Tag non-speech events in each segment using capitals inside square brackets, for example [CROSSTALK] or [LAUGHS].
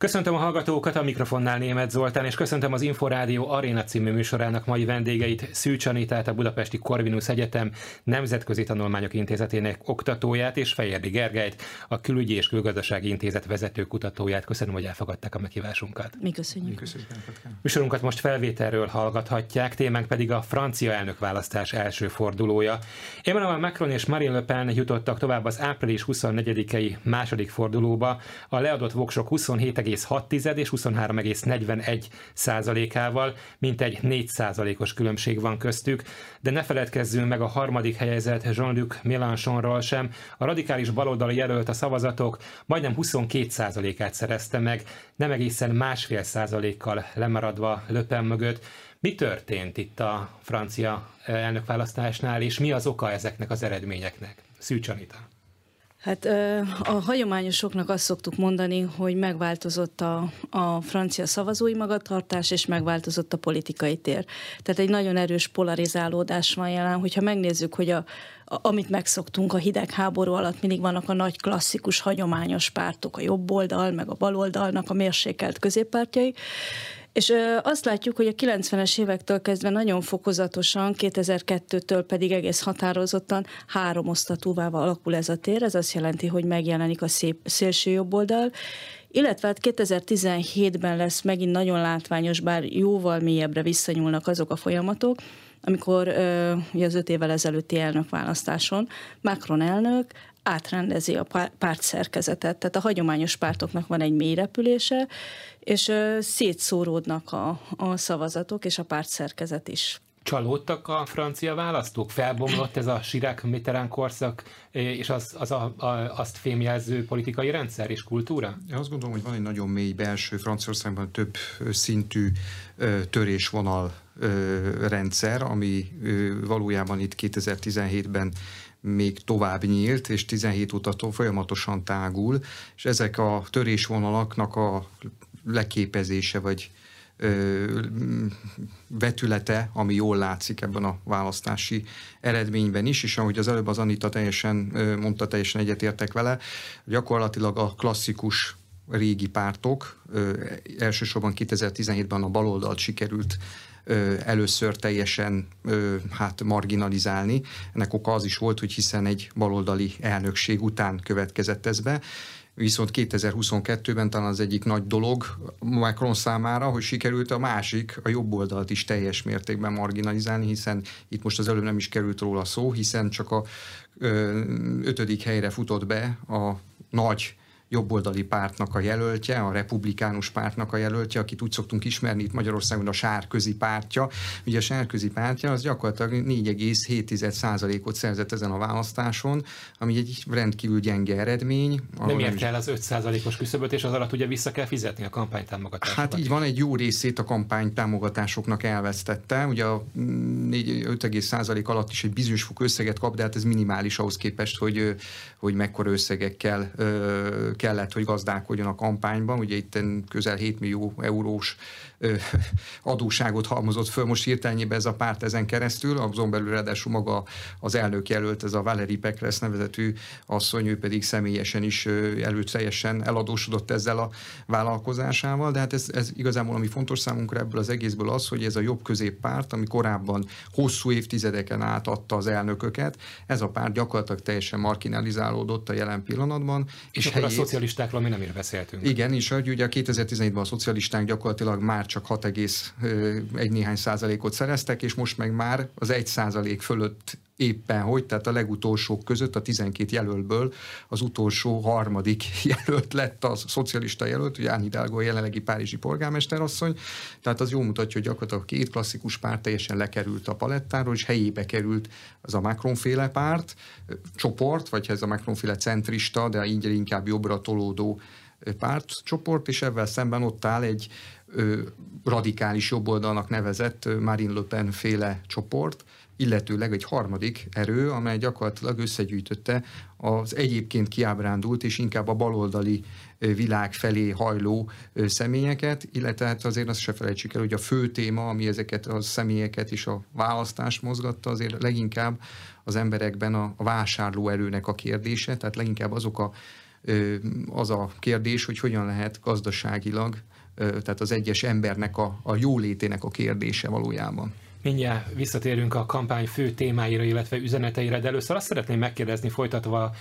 Köszöntöm a hallgatókat, a mikrofonnál Német Zoltán, és köszöntöm az Inforádió Aréna című műsorának mai vendégeit, Szűcs Anitát, a Budapesti Corvinus Egyetem Nemzetközi Tanulmányok Intézetének oktatóját, és Fejérdi Gergelyt, a Külügyi és Külgazdasági Intézet vezető kutatóját. Köszönöm, hogy elfogadták a meghívásunkat. Mi köszönjük. Mi köszönjük. Műsorunkat most felvételről hallgathatják, témánk pedig a francia elnökválasztás első fordulója. Emmanuel Macron és Marine Le Pen jutottak tovább az április 24-i második fordulóba. A leadott voksok 27 23,6 és 23,41 százalékával, mintegy 4 százalékos különbség van köztük, de ne feledkezzünk meg a harmadik helyezett Jean-Luc Mélenchonról sem. A radikális baloldali jelölt a szavazatok majdnem 22 százalékát szerezte meg, nem egészen másfél százalékkal lemaradva Löpen mögött. Mi történt itt a francia elnökválasztásnál, és mi az oka ezeknek az eredményeknek? Szűcs Anita. Hát a hagyományosoknak azt szoktuk mondani, hogy megváltozott a, a francia szavazói magatartás, és megváltozott a politikai tér. Tehát egy nagyon erős polarizálódás van jelen, hogyha megnézzük, hogy a, amit megszoktunk a hidegháború alatt, mindig vannak a nagy klasszikus, hagyományos pártok, a jobb oldal, meg a bal oldalnak a mérsékelt középpártjai, és azt látjuk, hogy a 90-es évektől kezdve nagyon fokozatosan, 2002-től pedig egész határozottan három osztatúvá alakul ez a tér. Ez azt jelenti, hogy megjelenik a szép, szélső jobb oldal, illetve hát 2017-ben lesz megint nagyon látványos, bár jóval mélyebbre visszanyúlnak azok a folyamatok, amikor ugye az öt évvel ezelőtti elnökválasztáson Macron elnök átrendezi a párt szerkezetet. Tehát a hagyományos pártoknak van egy mély repülése, és szétszóródnak a, a szavazatok, és a párt szerkezet is. Csalódtak a francia választók? Felbomlott ez a Sirák Mitterrand korszak, és az, az a, a, azt fémjelző politikai rendszer és kultúra? Én azt gondolom, hogy van egy nagyon mély belső Franciaországban több szintű törésvonal rendszer, ami valójában itt 2017-ben még tovább nyílt, és 17 óta folyamatosan tágul, és ezek a törésvonalaknak a leképezése, vagy ö, vetülete, ami jól látszik ebben a választási eredményben is, és ahogy az előbb az Anita teljesen mondta, teljesen egyetértek vele, gyakorlatilag a klasszikus régi pártok, ö, elsősorban 2017-ben a baloldalt sikerült először teljesen hát marginalizálni. Ennek oka az is volt, hogy hiszen egy baloldali elnökség után következett ez be, Viszont 2022-ben talán az egyik nagy dolog Macron számára, hogy sikerült a másik, a jobb oldalt is teljes mértékben marginalizálni, hiszen itt most az előbb nem is került róla szó, hiszen csak a ötödik helyre futott be a nagy jobboldali pártnak a jelöltje, a republikánus pártnak a jelöltje, akit úgy szoktunk ismerni itt Magyarországon a sárközi pártja. Ugye a sárközi pártja az gyakorlatilag 4,7%-ot szerzett ezen a választáson, ami egy rendkívül gyenge eredmény. Nem ért el az 5%-os küszöböt, és az alatt ugye vissza kell fizetni a kampánytámogatásokat. Hát így van, egy jó részét a kampánytámogatásoknak elvesztette. Ugye a 5,1% alatt is egy bizonyos fok összeget kap, de hát ez minimális ahhoz képest, hogy, hogy mekkora összegekkel kellett, hogy gazdálkodjon a kampányban. Ugye itt közel 7 millió eurós adóságot halmozott föl most hirtelenjében ez a párt ezen keresztül, azon belül ráadásul maga az elnök jelölt, ez a Valeri Pekres nevezetű asszony, ő pedig személyesen is előtt teljesen eladósodott ezzel a vállalkozásával, de hát ez, ez igazából ami fontos számunkra ebből az egészből az, hogy ez a jobb középpárt, ami korábban hosszú évtizedeken át adta az elnököket, ez a párt gyakorlatilag teljesen marginalizálódott a jelen pillanatban. És, és helyét... a szocialistákról mi nem is beszéltünk. Igen, és hogy ugye 2017-ben a szocialisták gyakorlatilag már csak 6,1 néhány százalékot szereztek, és most meg már az 1 százalék fölött éppen hogy, tehát a legutolsók között, a 12 jelöltből az utolsó harmadik [LAUGHS] jelölt lett a szocialista jelölt, ugye Áni Hidalgo a jelenlegi párizsi polgármesterasszony, tehát az jó mutatja, hogy gyakorlatilag két klasszikus párt teljesen lekerült a palettáról, és helyébe került az a Macron-féle párt, csoport, vagy ez a Macron-féle centrista, de így inkább jobbra tolódó pártcsoport, és ebben szemben ott áll egy radikális jobboldalnak nevezett Marine Le Pen féle csoport, illetőleg egy harmadik erő, amely gyakorlatilag összegyűjtötte az egyébként kiábrándult és inkább a baloldali világ felé hajló személyeket, illetve hát azért azt se felejtsük el, hogy a fő téma, ami ezeket a személyeket és a választást mozgatta, azért leginkább az emberekben a, a vásárló erőnek a kérdése, tehát leginkább azok a az a kérdés, hogy hogyan lehet gazdaságilag, tehát az egyes embernek a, a jólétének a kérdése valójában. Mindjárt visszatérünk a kampány fő témáira, illetve üzeneteire, de először azt szeretném megkérdezni, folytatva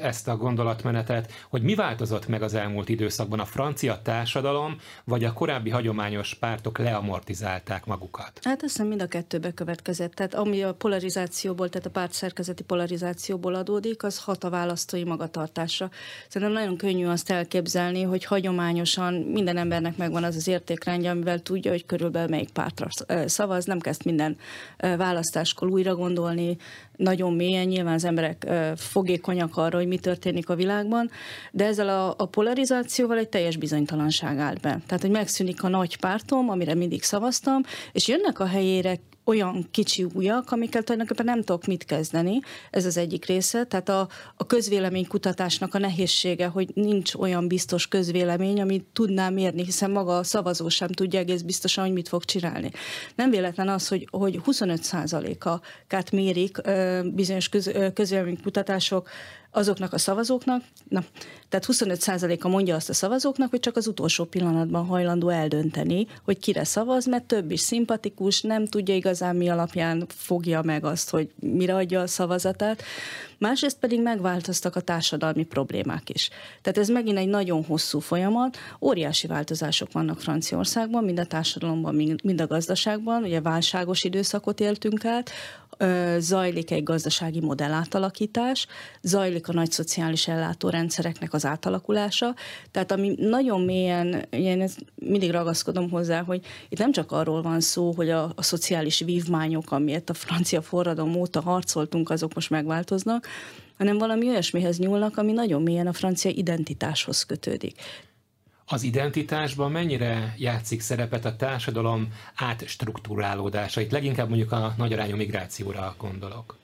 ezt a gondolatmenetet, hogy mi változott meg az elmúlt időszakban a francia társadalom, vagy a korábbi hagyományos pártok leamortizálták magukat? Hát azt hiszem mind a kettőbe következett. Tehát ami a polarizációból, tehát a párt szerkezeti polarizációból adódik, az hat a választói magatartásra. Szerintem nagyon könnyű azt elképzelni, hogy hagyományosan minden embernek megvan az az értékrendje, amivel tudja, hogy körülbelül melyik pártra szavaz, nem kell ezt minden választáskor újra gondolni, nagyon mélyen, nyilván az emberek fogékonyak arra, hogy mi történik a világban, de ezzel a, a polarizációval egy teljes bizonytalanság állt be. Tehát, hogy megszűnik a nagy pártom, amire mindig szavaztam, és jönnek a helyére olyan kicsi újak, amikkel tulajdonképpen nem tudok mit kezdeni. Ez az egyik része. Tehát a, a közvéleménykutatásnak a nehézsége, hogy nincs olyan biztos közvélemény, amit tudná mérni, hiszen maga a szavazó sem tudja egész biztosan, hogy mit fog csinálni. Nem véletlen az, hogy, hogy 25%-át mérik bizonyos köz, közvéleménykutatások azoknak a szavazóknak, na, tehát 25%-a mondja azt a szavazóknak, hogy csak az utolsó pillanatban hajlandó eldönteni, hogy kire szavaz, mert több is szimpatikus, nem tudja igazán mi alapján fogja meg azt, hogy mire adja a szavazatát. Másrészt pedig megváltoztak a társadalmi problémák is. Tehát ez megint egy nagyon hosszú folyamat, óriási változások vannak Franciaországban, mind a társadalomban, mind a gazdaságban, ugye válságos időszakot éltünk át, zajlik egy gazdasági modell átalakítás, zajlik a nagy szociális ellátórendszereknek az átalakulása, tehát ami nagyon mélyen, én ezt mindig ragaszkodom hozzá, hogy itt nem csak arról van szó, hogy a, a szociális vívmányok, amiért a francia forradalom óta harcoltunk, azok most megváltoznak, hanem valami olyasmihez nyúlnak, ami nagyon mélyen a francia identitáshoz kötődik. Az identitásban mennyire játszik szerepet a társadalom átstruktúrálódása? Itt leginkább mondjuk a nagyarányú migrációra gondolok.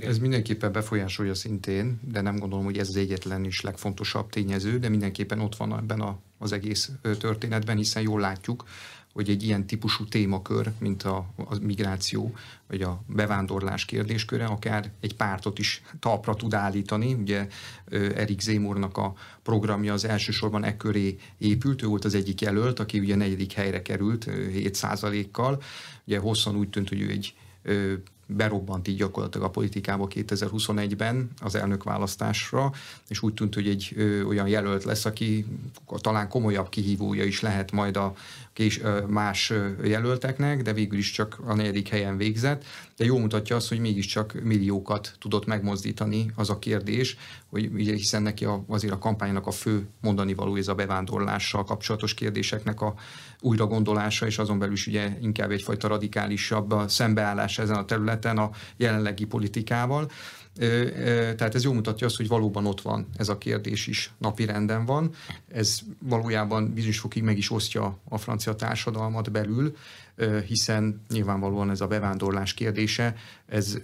Ez mindenképpen befolyásolja szintén, de nem gondolom, hogy ez az egyetlen is legfontosabb tényező, de mindenképpen ott van ebben a, az egész történetben, hiszen jól látjuk, hogy egy ilyen típusú témakör, mint a, a migráció, vagy a bevándorlás kérdésköre, akár egy pártot is talpra tud állítani. Ugye Erik Zémornak a programja az elsősorban e köré épült, ő volt az egyik jelölt, aki ugye negyedik helyre került 7%-kal. Ugye hosszan úgy tűnt, hogy ő egy berobbant így gyakorlatilag a politikába 2021-ben az elnökválasztásra, és úgy tűnt, hogy egy ö, olyan jelölt lesz, aki talán komolyabb kihívója is lehet majd a kés, más jelölteknek, de végül is csak a negyedik helyen végzett. De jó mutatja azt, hogy mégiscsak milliókat tudott megmozdítani az a kérdés, hogy ugye hiszen neki a, azért a kampánynak a fő mondani való ez a bevándorlással kapcsolatos kérdéseknek a újra gondolása, és azon belül is ugye inkább egyfajta radikálisabb szembeállás ezen a területen a jelenlegi politikával. Tehát ez jól mutatja azt, hogy valóban ott van ez a kérdés is, napi renden van. Ez valójában bizonyos fokig meg is osztja a francia társadalmat belül, hiszen nyilvánvalóan ez a bevándorlás kérdése, ez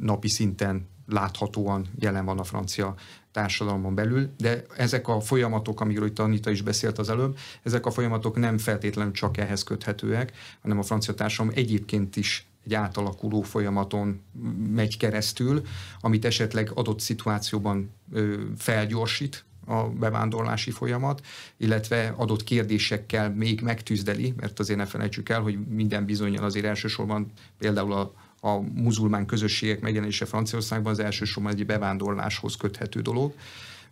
napi szinten láthatóan jelen van a francia társadalmon belül, de ezek a folyamatok, amiről itt Anita is beszélt az előbb, ezek a folyamatok nem feltétlenül csak ehhez köthetőek, hanem a francia társadalom egyébként is egy átalakuló folyamaton megy keresztül, amit esetleg adott szituációban felgyorsít, a bevándorlási folyamat, illetve adott kérdésekkel még megtűzdeli, mert azért ne felejtsük el, hogy minden bizonyal azért elsősorban például a a muzulmán közösségek megjelenése Franciaországban az elsősorban egy bevándorláshoz köthető dolog.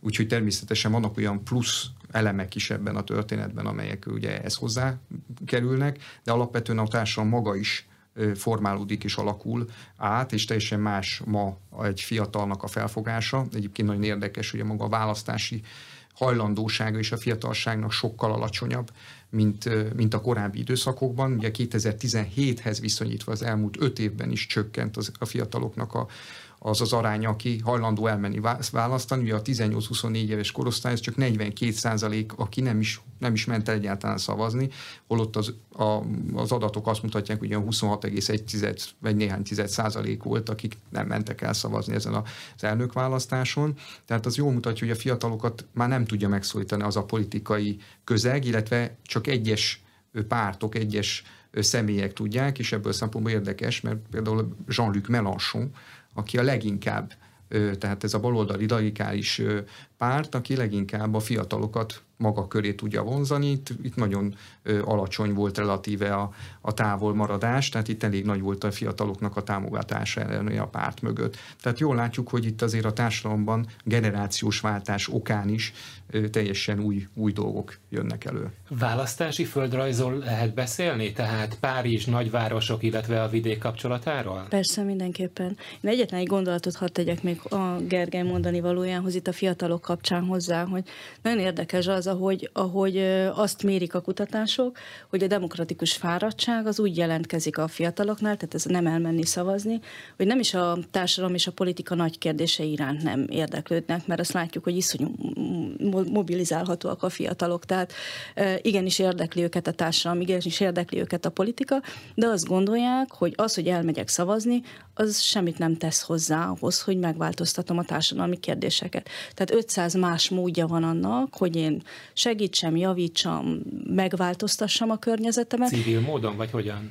Úgyhogy természetesen vannak olyan plusz elemek is ebben a történetben, amelyek ugye ez hozzá kerülnek, de alapvetően a társadalom maga is formálódik és alakul át, és teljesen más ma egy fiatalnak a felfogása. Egyébként nagyon érdekes, hogy a maga a választási hajlandósága és a fiatalságnak sokkal alacsonyabb, mint, mint a korábbi időszakokban. Ugye 2017-hez viszonyítva az elmúlt öt évben is csökkent az, a fiataloknak a, az az arány, aki hajlandó elmenni választani. Ugye a 18-24 éves korosztály, ez csak 42 százalék, aki nem is, nem is ment el egyáltalán szavazni, holott az, a, az adatok azt mutatják, hogy 26,1 vagy néhány tized százalék volt, akik nem mentek el szavazni ezen az elnökválasztáson. Tehát az jól mutatja, hogy a fiatalokat már nem tudja megszólítani az a politikai közeg, illetve csak egyes pártok, egyes személyek tudják, és ebből szempontból érdekes, mert például Jean-Luc Mélenchon, aki a leginkább tehát ez a baloldali radikális párt, aki leginkább a fiatalokat maga köré tudja vonzani. Itt, itt nagyon ö, alacsony volt relatíve a, a távol maradás, tehát itt elég nagy volt a fiataloknak a támogatása elleni a párt mögött. Tehát jól látjuk, hogy itt azért a társadalomban generációs váltás okán is ö, teljesen új, új dolgok jönnek elő. Választási földrajzol lehet beszélni? Tehát Párizs, nagyvárosok, illetve a vidék kapcsolatáról? Persze, mindenképpen. Én egyetlen egy gondolatot hadd tegyek még a Gergely mondani valójánhoz itt a fiatalok kapcsán hozzá, hogy nagyon érdekes az, ahogy, ahogy azt mérik a kutatások, hogy a demokratikus fáradtság az úgy jelentkezik a fiataloknál, tehát ez nem elmenni szavazni, hogy nem is a társadalom és a politika nagy kérdése iránt nem érdeklődnek, mert azt látjuk, hogy iszonyú mobilizálhatóak a fiatalok, tehát igenis érdekli őket a társadalom, igenis érdekli őket a politika, de azt gondolják, hogy az, hogy elmegyek szavazni, az semmit nem tesz hozzá ahhoz, hogy megváltoztatom a társadalmi kérdéseket. Tehát 500 más módja van annak, hogy én segítsem, javítsam, megváltoztassam a környezetemet. Civil módon, vagy hogyan?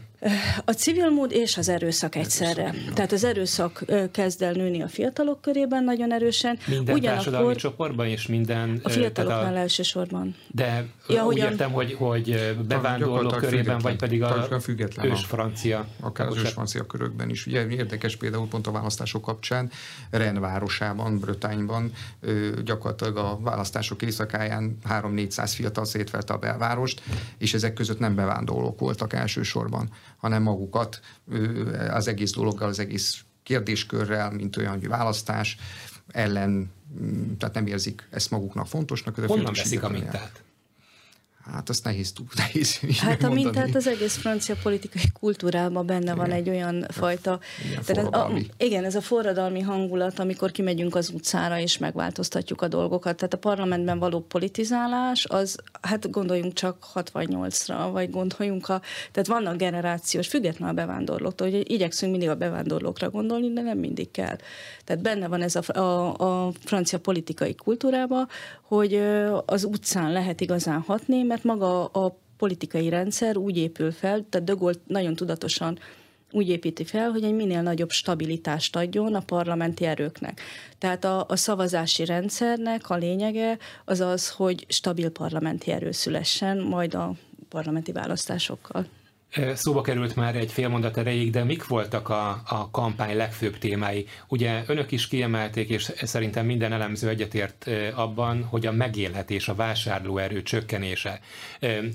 A civil mód és az erőszak egyszerre. Erőszak, Tehát az erőszak kezd el nőni a fiatalok körében nagyon erősen. Minden Ugyanakkor társadalmi csoportban és minden... A fiataloknál a... elsősorban. De ja, úgy ugyan... értem, hogy, hogy bevándorlók körében, vagy pedig a független ős francia. Akár az ős francia körökben is. Ugye érdekes például pont a választások kapcsán Ren városában, Brötányban gyakorlatilag a választások éjszakáján 3-400 fiatal szétvelte a belvárost, és ezek között nem bevándorlók voltak elsősorban, hanem magukat az egész dologgal, az egész kérdéskörrel, mint olyan, hogy választás ellen, tehát nem érzik ezt maguknak fontosnak. Honnan veszik a mintát? Hát azt nehéz, tud, [LAUGHS] nehéz Hát a mintát az egész francia politikai kultúrában benne igen. van egy olyan fajta... Igen, tehát a, igen, ez a forradalmi hangulat, amikor kimegyünk az utcára és megváltoztatjuk a dolgokat. Tehát a parlamentben való politizálás, az, hát gondoljunk csak 68-ra, vagy gondoljunk a... Tehát vannak generációs, független a bevándorlóktól, hogy igyekszünk mindig a bevándorlókra gondolni, de nem mindig kell. Tehát benne van ez a, a, a francia politikai kultúrában, hogy az utcán lehet igazán hatni, mert maga a politikai rendszer úgy épül fel, tehát De nagyon tudatosan úgy építi fel, hogy egy minél nagyobb stabilitást adjon a parlamenti erőknek. Tehát a, a szavazási rendszernek a lényege az az, hogy stabil parlamenti erő szülessen, majd a parlamenti választásokkal. Szóba került már egy fél mondat erejéig, de mik voltak a, a kampány legfőbb témái? Ugye önök is kiemelték, és szerintem minden elemző egyetért abban, hogy a megélhetés, a vásárlóerő csökkenése.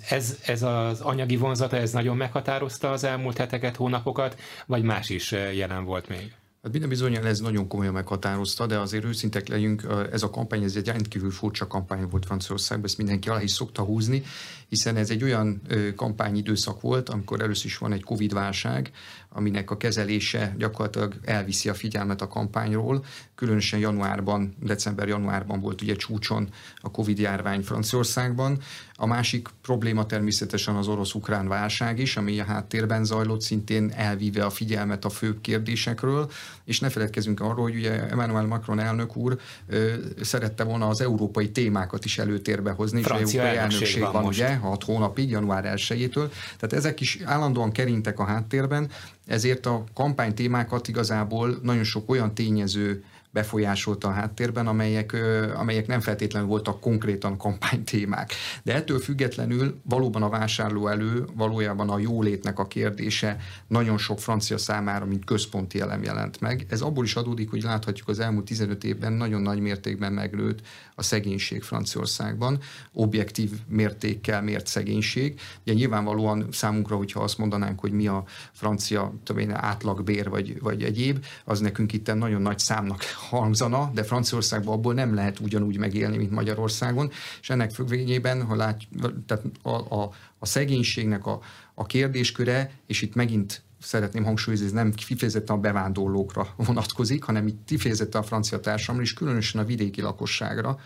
Ez, ez az anyagi vonzata, ez nagyon meghatározta az elmúlt heteket, hónapokat, vagy más is jelen volt még? Hát minden bizonyal ez nagyon komolyan meghatározta, de azért őszintek legyünk, ez a kampány, ez egy rendkívül furcsa kampány volt Franciaországban, ezt mindenki alá is szokta húzni, hiszen ez egy olyan kampányidőszak volt, amikor először is van egy Covid-válság, aminek a kezelése gyakorlatilag elviszi a figyelmet a kampányról. Különösen januárban, december-januárban volt ugye csúcson a Covid-járvány Franciaországban. A másik probléma természetesen az orosz-ukrán válság is, ami a háttérben zajlott, szintén elvíve a figyelmet a főbb kérdésekről, és ne feledkezzünk arról, hogy ugye Emmanuel Macron elnök úr ö, szerette volna az európai témákat is előtérbe hozni, Francia és európai elnökség van, van ugye, hat hónapig, január 1-től. Tehát ezek is állandóan kerintek a háttérben, ezért a kampány témákat igazából nagyon sok olyan tényező befolyásolta a háttérben, amelyek, amelyek nem feltétlenül voltak konkrétan kampánytémák. De ettől függetlenül valóban a vásárló elő, valójában a jólétnek a kérdése nagyon sok francia számára, mint központi elem jelent meg. Ez abból is adódik, hogy láthatjuk az elmúlt 15 évben nagyon nagy mértékben megnőtt a szegénység Franciaországban, objektív mértékkel mért szegénység. Ugye nyilvánvalóan számunkra, hogyha azt mondanánk, hogy mi a francia én, átlagbér vagy, vagy egyéb, az nekünk itt nagyon nagy számnak hangzana, de Franciaországban abból nem lehet ugyanúgy megélni, mint Magyarországon, és ennek függvényében, ha lát, tehát a, a, a szegénységnek a, a kérdésköre, és itt megint szeretném hangsúlyozni, ez nem kifejezetten a bevándorlókra vonatkozik, hanem itt kifejezetten a francia társadalomra, és különösen a vidéki lakosságra,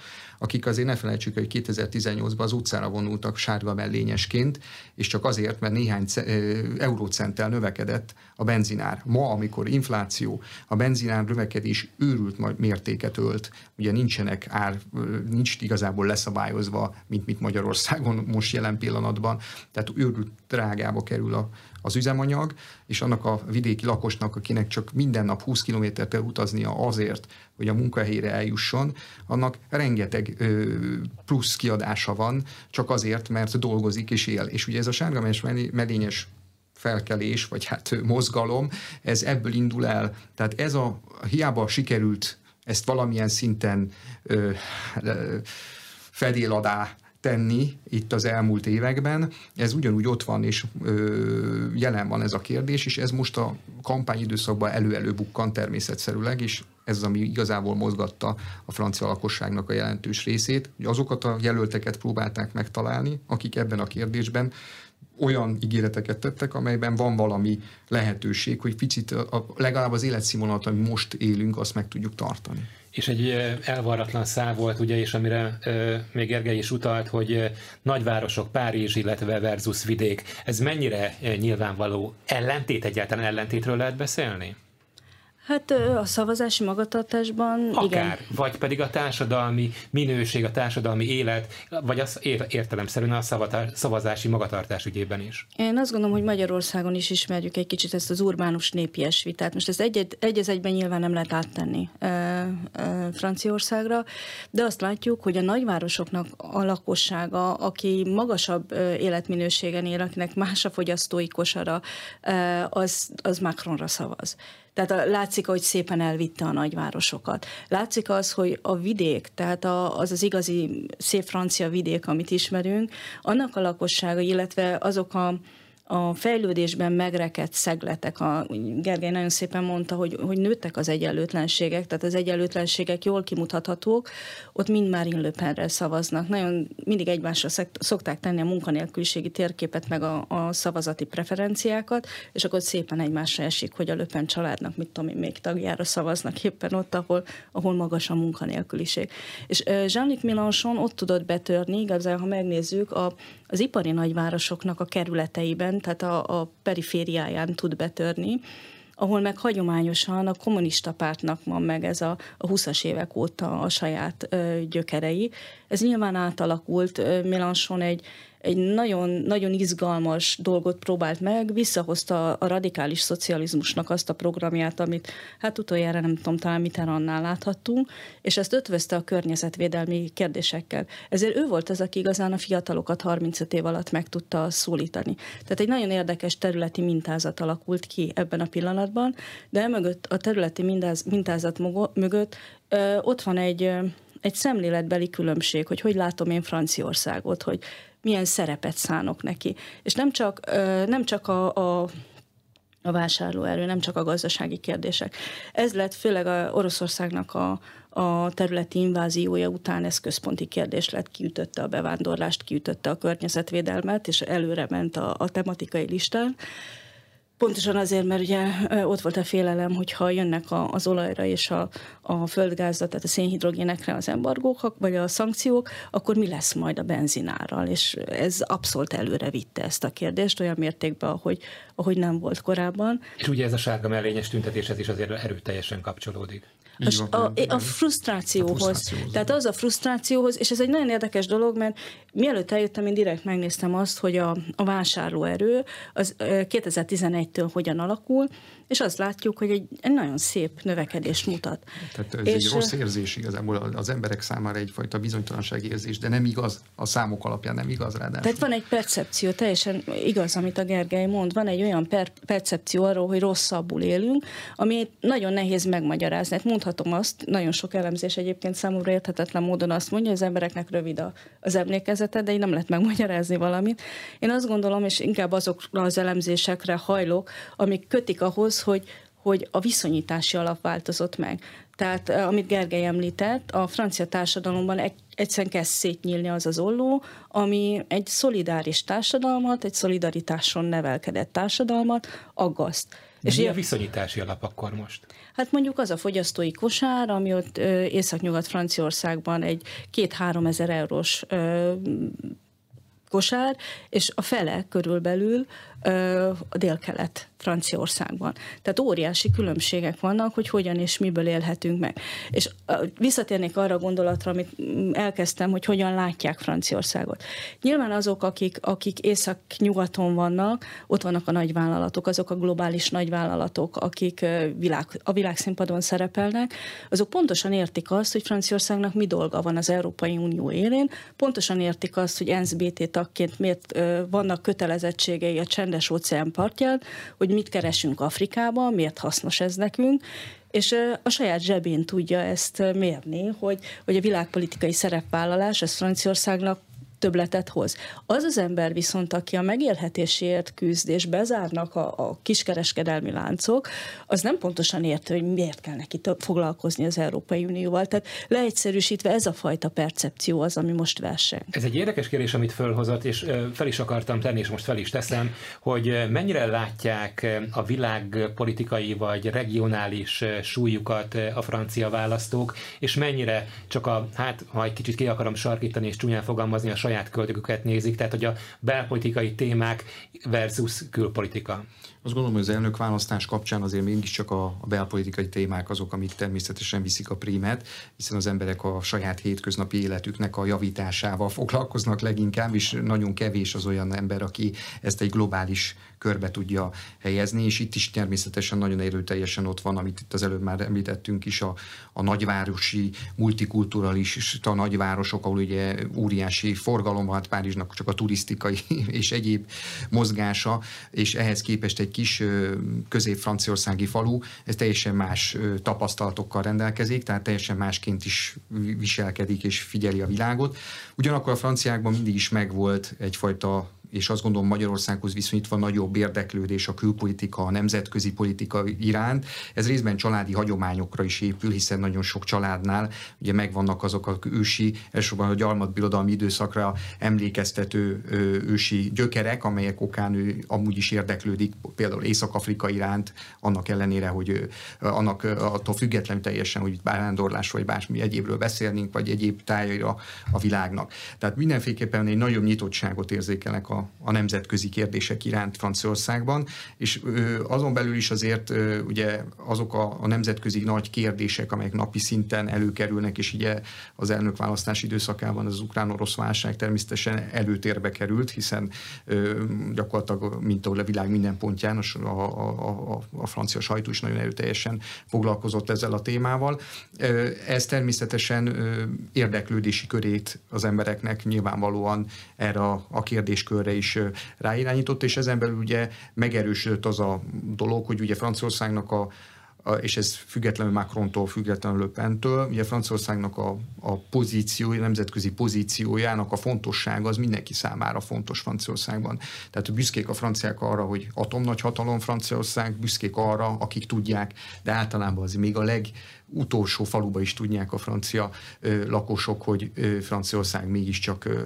akik azért ne felejtsük, hogy 2018-ban az utcára vonultak sárga mellényesként, és csak azért, mert néhány eurócenttel növekedett a benzinár. Ma, amikor infláció, a benzinár növekedés őrült mértéket ölt, ugye nincsenek ár, nincs igazából leszabályozva, mint mit Magyarországon most jelen pillanatban, tehát őrült drágába kerül a, az üzemanyag, és annak a vidéki lakosnak, akinek csak minden nap 20 kilométert kell utaznia azért, hogy a munkahelyére eljusson, annak rengeteg ö, plusz kiadása van, csak azért, mert dolgozik és él. És ugye ez a sárgames medényes felkelés, vagy hát mozgalom, ez ebből indul el. Tehát ez a, hiába sikerült ezt valamilyen szinten ö, ö, fedél alá tenni itt az elmúlt években. Ez ugyanúgy ott van, és ö, jelen van ez a kérdés, és ez most a kampányidőszakban elő-elő bukkan természetszerűleg, és ez az, ami igazából mozgatta a francia lakosságnak a jelentős részét, hogy azokat a jelölteket próbálták megtalálni, akik ebben a kérdésben olyan ígéreteket tettek, amelyben van valami lehetőség, hogy picit a, legalább az életszínvonalat, ami most élünk, azt meg tudjuk tartani és egy elvarratlan szál volt, ugye, és amire még Gergely is utalt, hogy nagyvárosok, Párizs, illetve versus vidék. Ez mennyire nyilvánvaló ellentét, egyáltalán ellentétről lehet beszélni? Hát a szavazási magatartásban Akár, igen. vagy pedig a társadalmi minőség, a társadalmi élet, vagy az értelemszerűen a szavazási magatartás ügyében is. Én azt gondolom, hogy Magyarországon is ismerjük egy kicsit ezt az urbánus népies vitát. Most ez egy, egy az egyben nyilván nem lehet áttenni e, e, Franciaországra, de azt látjuk, hogy a nagyvárosoknak a lakossága, aki magasabb életminőségen él, akinek más a fogyasztói kosara, e, az, az Macronra szavaz. Tehát látszik, hogy szépen elvitte a nagyvárosokat. Látszik az, hogy a vidék, tehát az az igazi szép francia vidék, amit ismerünk, annak a lakossága, illetve azok a a fejlődésben megrekedt szegletek, a, Gergely nagyon szépen mondta, hogy, hogy nőttek az egyenlőtlenségek, tehát az egyenlőtlenségek jól kimutathatók, ott mind már Le Penre szavaznak. Nagyon mindig egymásra szokták tenni a munkanélküliségi térképet, meg a, a szavazati preferenciákat, és akkor szépen egymásra esik, hogy a Le Pen családnak, mit tudom én, még tagjára szavaznak éppen ott, ahol, ahol magas a munkanélküliség. És Jean-Luc Mélenchon ott tudott betörni, igazán, ha megnézzük, a, az ipari nagyvárosoknak a kerületeiben, tehát a, a perifériáján tud betörni, ahol meg hagyományosan a kommunista pártnak van meg ez a, a 20-as évek óta a saját ö, gyökerei. Ez nyilván átalakult, Mélenchon egy, egy nagyon, nagyon izgalmas dolgot próbált meg, visszahozta a radikális szocializmusnak azt a programját, amit hát utoljára nem tudom, talán Mitterrandnál láthattunk, és ezt ötvözte a környezetvédelmi kérdésekkel. Ezért ő volt az, aki igazán a fiatalokat 35 év alatt meg tudta szólítani. Tehát egy nagyon érdekes területi mintázat alakult ki ebben a pillanatban, de emögött a területi mintázat mögött ö, ott van egy egy szemléletbeli különbség, hogy hogy látom én Franciaországot, hogy milyen szerepet szánok neki. És nem csak, nem csak a, a a vásárlóerő, nem csak a gazdasági kérdések. Ez lett főleg a Oroszországnak a, a területi inváziója után ez központi kérdés lett, kiütötte a bevándorlást, kiütötte a környezetvédelmet, és előre ment a, a tematikai listán. Pontosan azért, mert ugye ott volt a félelem, hogy ha jönnek az olajra és a, a földgázra, tehát a szénhidrogénekre az embargók, vagy a szankciók, akkor mi lesz majd a benzinárral? És ez abszolút előre vitte ezt a kérdést olyan mértékben, ahogy, ahogy nem volt korábban. És ugye ez a sárga mellényes tüntetéshez is azért erőteljesen kapcsolódik. A, a, a, frusztrációhoz. a frusztrációhoz. Tehát az a frusztrációhoz, és ez egy nagyon érdekes dolog, mert mielőtt eljöttem, én direkt megnéztem azt, hogy a, a vásárlóerő az 2011-től hogyan alakul, és azt látjuk, hogy egy, egy nagyon szép növekedést mutat. Tehát ez és, egy rossz érzés igazából az emberek számára egyfajta bizonytalanság érzés, de nem igaz, a számok alapján nem igaz ráadásul. Tehát van egy percepció, teljesen igaz, amit a Gergely mond, van egy olyan per- percepció arról, hogy rosszabbul élünk, ami nagyon nehéz megmagyarázni. Hát mondhatom azt, nagyon sok elemzés egyébként számomra érthetetlen módon azt mondja, hogy az embereknek rövid a, az emlékezete, de így nem lehet megmagyarázni valamit. Én azt gondolom, és inkább azokra az elemzésekre hajlok, amik kötik ahhoz, hogy, hogy a viszonyítási alap változott meg. Tehát amit Gergely említett, a francia társadalomban egyszerűen kezd szétnyílni az az olló, ami egy szolidáris társadalmat, egy szolidaritáson nevelkedett társadalmat aggaszt. De és mi a viszonyítási alap akkor most? Hát mondjuk az a fogyasztói kosár, ami ott északnyugat Franciaországban egy két-három ezer eurós kosár, és a fele körülbelül a délkelet Franciaországban. Tehát óriási különbségek vannak, hogy hogyan és miből élhetünk meg. És visszatérnék arra a gondolatra, amit elkezdtem, hogy hogyan látják Franciaországot. Nyilván azok, akik, akik észak-nyugaton vannak, ott vannak a nagyvállalatok, azok a globális nagyvállalatok, akik világ, a világszínpadon szerepelnek, azok pontosan értik azt, hogy Franciaországnak mi dolga van az Európai Unió élén, pontosan értik azt, hogy NSBT tagként miért vannak kötelezettségei a csendes óceán partján, hogy mit keresünk Afrikában, miért hasznos ez nekünk, és a saját zsebén tudja ezt mérni, hogy, hogy a világpolitikai szerepvállalás ez Franciaországnak többletet hoz. Az az ember viszont, aki a megélhetésért küzd, és bezárnak a, a kiskereskedelmi láncok, az nem pontosan érti, hogy miért kell neki több foglalkozni az Európai Unióval. Tehát leegyszerűsítve ez a fajta percepció az, ami most verseng. Ez egy érdekes kérdés, amit fölhozott, és fel is akartam tenni, és most fel is teszem, hogy mennyire látják a világ politikai vagy regionális súlyukat a francia választók, és mennyire csak a, hát ha egy kicsit ki akarom sarkítani és csúnyán fogalmazni, a saját saját költőket nézik, tehát hogy a belpolitikai témák versus külpolitika. Azt gondolom, hogy az elnök választás kapcsán azért mégiscsak a, a belpolitikai témák azok, amik természetesen viszik a prímet, hiszen az emberek a saját hétköznapi életüknek a javításával foglalkoznak leginkább, és nagyon kevés az olyan ember, aki ezt egy globális körbe tudja helyezni, és itt is természetesen nagyon erőteljesen ott van, amit itt az előbb már említettünk is, a, a nagyvárosi, multikulturális a nagyvárosok, ahol ugye óriási forgalom van, hát Párizsnak csak a turisztikai [LAUGHS] és egyéb mozgása, és ehhez képest egy kis közép-franciaországi falu, ez teljesen más tapasztalatokkal rendelkezik, tehát teljesen másként is viselkedik és figyeli a világot. Ugyanakkor a franciákban mindig is megvolt egyfajta és azt gondolom Magyarországhoz viszonyítva nagyobb érdeklődés a külpolitika, a nemzetközi politika iránt. Ez részben családi hagyományokra is épül, hiszen nagyon sok családnál ugye megvannak azok a ősi, elsősorban a gyarmatbirodalmi időszakra emlékeztető ősi gyökerek, amelyek okán ő amúgy is érdeklődik, például Észak-Afrika iránt, annak ellenére, hogy annak attól független teljesen, hogy bevándorlás vagy bármi egyébről beszélnénk, vagy egyéb tájaira a világnak. Tehát mindenféleképpen egy nagyobb nyitottságot érzékelnek a a, nemzetközi kérdések iránt Franciaországban, és azon belül is azért ugye azok a, a nemzetközi nagy kérdések, amelyek napi szinten előkerülnek, és ugye az elnökválasztás időszakában az ukrán-orosz válság természetesen előtérbe került, hiszen gyakorlatilag, mint ahol a világ minden pontján, a, a, a, a francia sajtó is nagyon erőteljesen foglalkozott ezzel a témával. Ez természetesen érdeklődési körét az embereknek nyilvánvalóan erre a, a kérdéskörre is ráirányított, és ezen belül ugye megerősödött az a dolog, hogy ugye Franciaországnak a, és ez függetlenül Macrontól, függetlenül Le ugye Franciaországnak a, a pozíciója, nemzetközi pozíciójának a fontossága az mindenki számára fontos Franciaországban. Tehát büszkék a franciák arra, hogy atomnagyhatalom Franciaország, büszkék arra, akik tudják, de általában az még a leg utolsó faluba is tudják a francia ö, lakosok, hogy ö, Franciaország mégiscsak ö,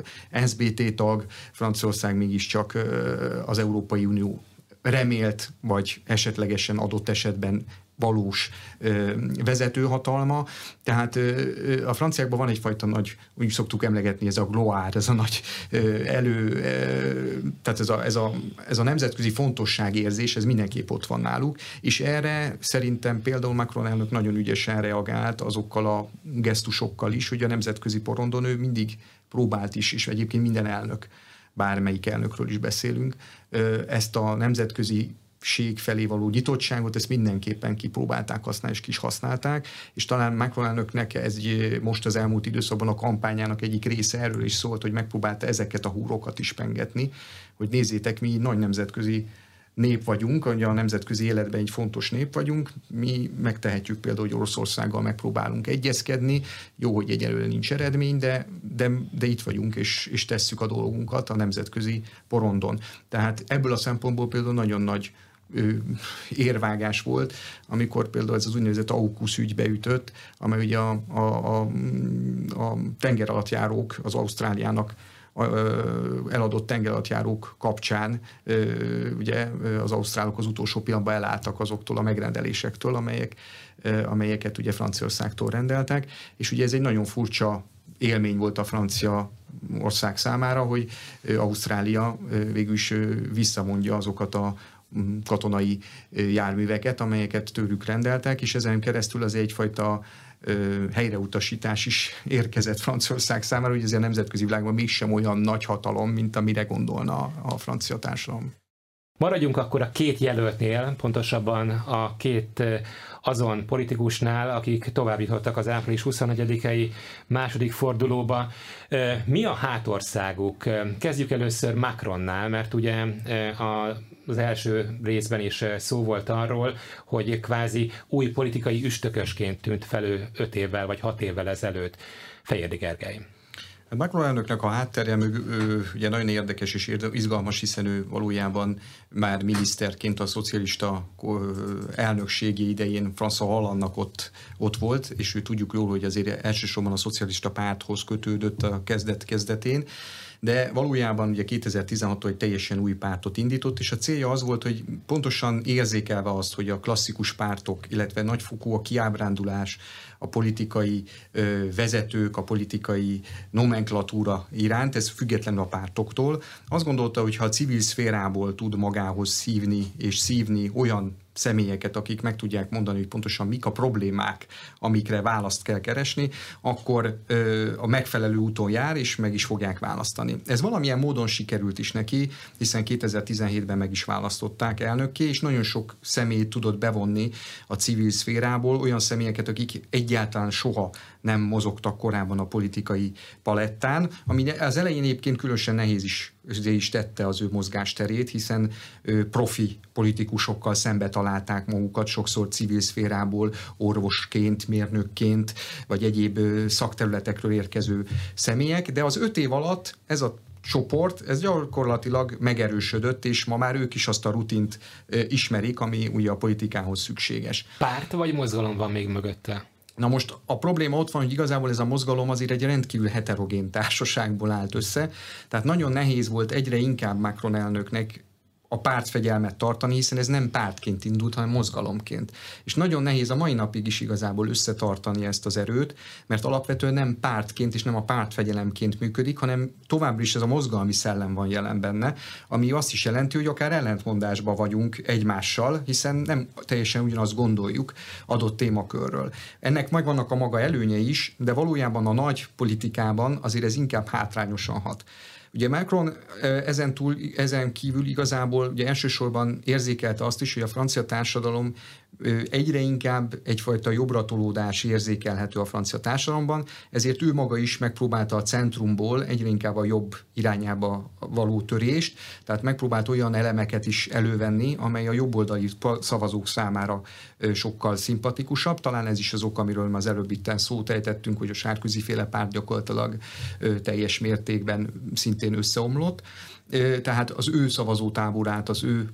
SBT tag, Franciaország mégiscsak ö, az Európai Unió remélt, vagy esetlegesen adott esetben valós ö, vezetőhatalma. Tehát ö, a franciákban van egyfajta nagy, úgy szoktuk emlegetni, ez a gloár, ez a nagy ö, elő, ö, tehát ez a, ez, a, ez a nemzetközi fontosságérzés, ez mindenképp ott van náluk, és erre szerintem például Macron elnök nagyon ügyesen reagált azokkal a gesztusokkal is, hogy a nemzetközi porondon ő mindig próbált is, és egyébként minden elnök, bármelyik elnökről is beszélünk, ezt a nemzetközi ség felé való nyitottságot, ezt mindenképpen kipróbálták használni, és ki is használták, és talán Macron elnöknek ez most az elmúlt időszakban a kampányának egyik része erről is szólt, hogy megpróbálta ezeket a húrokat is pengetni, hogy nézzétek, mi nagy nemzetközi nép vagyunk, ugye a nemzetközi életben egy fontos nép vagyunk, mi megtehetjük például, hogy Oroszországgal megpróbálunk egyezkedni, jó, hogy egyelőre nincs eredmény, de, de, de itt vagyunk, és, és tesszük a dolgunkat a nemzetközi porondon. Tehát ebből a szempontból például nagyon nagy érvágás volt, amikor például ez az úgynevezett AUKUS ügy beütött, amely ugye a, a, a, a tenger alatt járók az Ausztráliának eladott tengeralattjárók kapcsán ugye az ausztrálok az utolsó pillanatban elálltak azoktól a megrendelésektől, amelyek, amelyeket ugye Franciaországtól rendeltek, és ugye ez egy nagyon furcsa élmény volt a francia ország számára, hogy Ausztrália végül is visszamondja azokat a katonai járműveket, amelyeket tőlük rendeltek, és ezen keresztül az egyfajta helyreutasítás is érkezett Franciaország számára, hogy azért a nemzetközi világban mégsem olyan nagy hatalom, mint amire gondolna a francia társadalom. Maradjunk akkor a két jelöltnél, pontosabban a két azon politikusnál, akik továbbítottak az április 24-i második fordulóba. Mi a hátországuk? Kezdjük először Macronnál, mert ugye az első részben is szó volt arról, hogy kvázi új politikai üstökösként tűnt felő öt évvel vagy hat évvel ezelőtt. Fejérdi Gergely. Macron elnöknek a hátterje ugye nagyon érdekes és izgalmas, hiszen ő valójában már miniszterként a szocialista elnökségi idején François Hollandnak ott, ott volt, és ő tudjuk jól, hogy azért elsősorban a szocialista párthoz kötődött a kezdet kezdetén de valójában ugye 2016-tól egy teljesen új pártot indított, és a célja az volt, hogy pontosan érzékelve azt, hogy a klasszikus pártok, illetve nagyfokú a kiábrándulás, a politikai vezetők, a politikai nomenklatúra iránt, ez függetlenül a pártoktól. Azt gondolta, hogy ha a civil szférából tud magához szívni és szívni olyan személyeket, akik meg tudják mondani, hogy pontosan mik a problémák, amikre választ kell keresni, akkor ö, a megfelelő úton jár, és meg is fogják választani. Ez valamilyen módon sikerült is neki, hiszen 2017-ben meg is választották elnökké, és nagyon sok személyt tudott bevonni a civil szférából, olyan személyeket, akik egyáltalán soha nem mozogtak korábban a politikai palettán, ami az elején egyébként különösen nehéz is, is tette az ő mozgásterét, hiszen profi politikusokkal szembe találták magukat, sokszor civil szférából, orvosként, mérnökként, vagy egyéb szakterületekről érkező személyek, de az öt év alatt ez a csoport, ez gyakorlatilag megerősödött, és ma már ők is azt a rutint ismerik, ami ugye a politikához szükséges. Párt vagy mozgalom van még mögötte? Na most a probléma ott van, hogy igazából ez a mozgalom azért egy rendkívül heterogén társaságból állt össze, tehát nagyon nehéz volt egyre inkább Macron elnöknek a pártfegyelmet tartani, hiszen ez nem pártként indult, hanem mozgalomként. És nagyon nehéz a mai napig is igazából összetartani ezt az erőt, mert alapvetően nem pártként és nem a pártfegyelemként működik, hanem továbbra is ez a mozgalmi szellem van jelen benne, ami azt is jelenti, hogy akár ellentmondásban vagyunk egymással, hiszen nem teljesen ugyanazt gondoljuk adott témakörről. Ennek megvannak a maga előnyei is, de valójában a nagy politikában azért ez inkább hátrányosan hat. Ugye Macron ezen, túl, ezen kívül igazából ugye elsősorban érzékelte azt is, hogy a francia társadalom egyre inkább egyfajta jobbratolódás érzékelhető a francia társadalomban, ezért ő maga is megpróbálta a centrumból egyre inkább a jobb irányába való törést, tehát megpróbált olyan elemeket is elővenni, amely a jobboldali szavazók számára sokkal szimpatikusabb. Talán ez is az ok, amiről az előbb itt szót ejtettünk, hogy a sárközi féle párt gyakorlatilag teljes mértékben szintén összeomlott. Tehát az ő szavazótáborát, az ő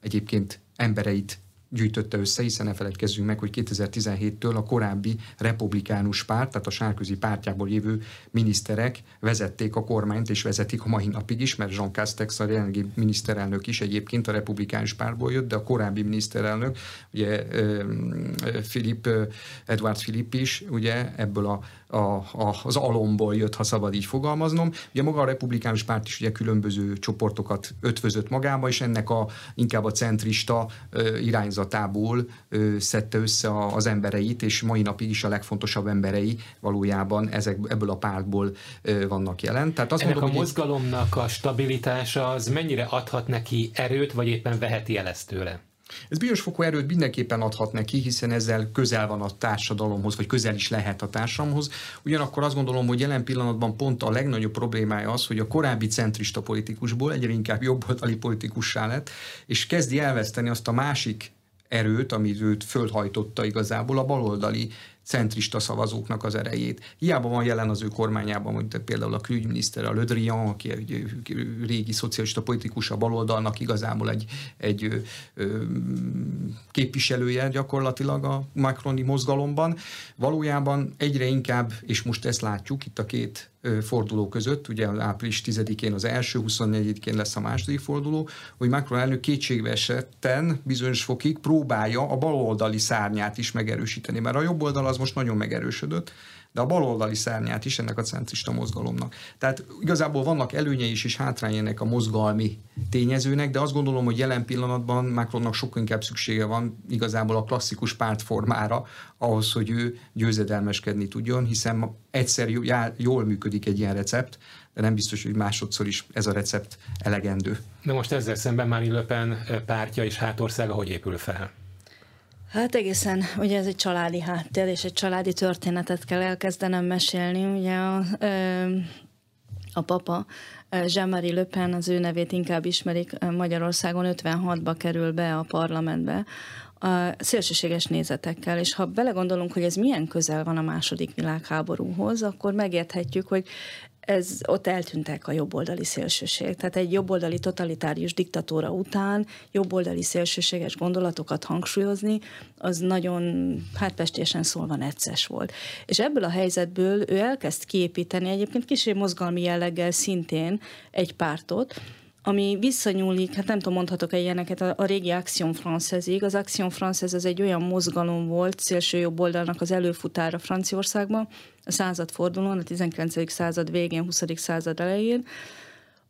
egyébként embereit gyűjtötte össze, hiszen ne feledkezzünk meg, hogy 2017-től a korábbi republikánus párt, tehát a sárközi pártjából jövő miniszterek vezették a kormányt, és vezetik a mai napig is, mert Jean Castex a jelenlegi miniszterelnök is egyébként a republikánus pártból jött, de a korábbi miniszterelnök, ugye Philip, Edward Philip is, ugye ebből a a, a, az alomból jött, ha szabad így fogalmaznom. Ugye maga a republikánus párt is ugye különböző csoportokat ötvözött magába, és ennek a, inkább a centrista ö, irányzatából ö, szedte össze a, az embereit, és mai napig is a legfontosabb emberei valójában ezek, ebből a pártból ö, vannak jelen. Tehát azt Ennek mondom, a mozgalomnak a stabilitása az mennyire adhat neki erőt, vagy éppen veheti el ezt tőle? Ez bizonyos fokú erőt mindenképpen adhat neki, hiszen ezzel közel van a társadalomhoz, vagy közel is lehet a társadalomhoz. Ugyanakkor azt gondolom, hogy jelen pillanatban pont a legnagyobb problémája az, hogy a korábbi centrista politikusból egyre inkább jobboldali politikussá lett, és kezdi elveszteni azt a másik erőt, amit őt fölhajtotta igazából a baloldali centrista szavazóknak az erejét. Hiába van jelen az ő kormányában, mondjuk például a külügyminiszter, a Le Drian, aki egy régi szocialista politikus a baloldalnak igazából egy, egy ö, képviselője gyakorlatilag a Macroni mozgalomban. Valójában egyre inkább, és most ezt látjuk itt a két forduló között, ugye április 10-én az első, 24-én lesz a második forduló, hogy Macron elnök kétségbe esetten bizonyos fokig próbálja a baloldali szárnyát is megerősíteni, mert a jobb oldal az most nagyon megerősödött, de a baloldali szárnyát is ennek a centrista mozgalomnak. Tehát igazából vannak előnyei is és hátrányai ennek a mozgalmi tényezőnek, de azt gondolom, hogy jelen pillanatban Macronnak sokkal inkább szüksége van igazából a klasszikus pártformára, ahhoz, hogy ő győzedelmeskedni tudjon, hiszen egyszer jól működik egy ilyen recept, de nem biztos, hogy másodszor is ez a recept elegendő. De most ezzel szemben Marine Le Pen pártja és hátországa hogy épül fel? Hát egészen, ugye ez egy családi háttér, és egy családi történetet kell elkezdenem mesélni. Ugye a, a papa, Jean-Marie Le Pen, az ő nevét inkább ismerik, Magyarországon 56-ba kerül be a parlamentbe, a szélsőséges nézetekkel, és ha belegondolunk, hogy ez milyen közel van a második világháborúhoz, akkor megérthetjük, hogy ez ott eltűntek a jobboldali szélsőség. Tehát egy jobboldali totalitárius diktatúra után jobboldali szélsőséges gondolatokat hangsúlyozni, az nagyon, hát pestésen szólva necces volt. És ebből a helyzetből ő elkezd kiépíteni egyébként kicsi mozgalmi jelleggel szintén egy pártot, ami visszanyúlik, hát nem tudom, mondhatok -e ilyeneket, a, a régi Action Française-ig. Az Action Française az egy olyan mozgalom volt, szélső jobb oldalnak az előfutára Franciaországban, a századfordulón, a 19. század végén, 20. század elején,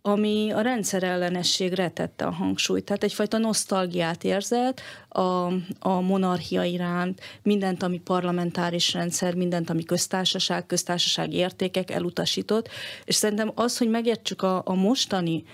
ami a rendszerellenességre tette a hangsúlyt. Tehát egyfajta nosztalgiát érzett a, a monarchia iránt, mindent, ami parlamentáris rendszer, mindent, ami köztársaság, köztársaság értékek elutasított, és szerintem az, hogy megértsük a, a mostani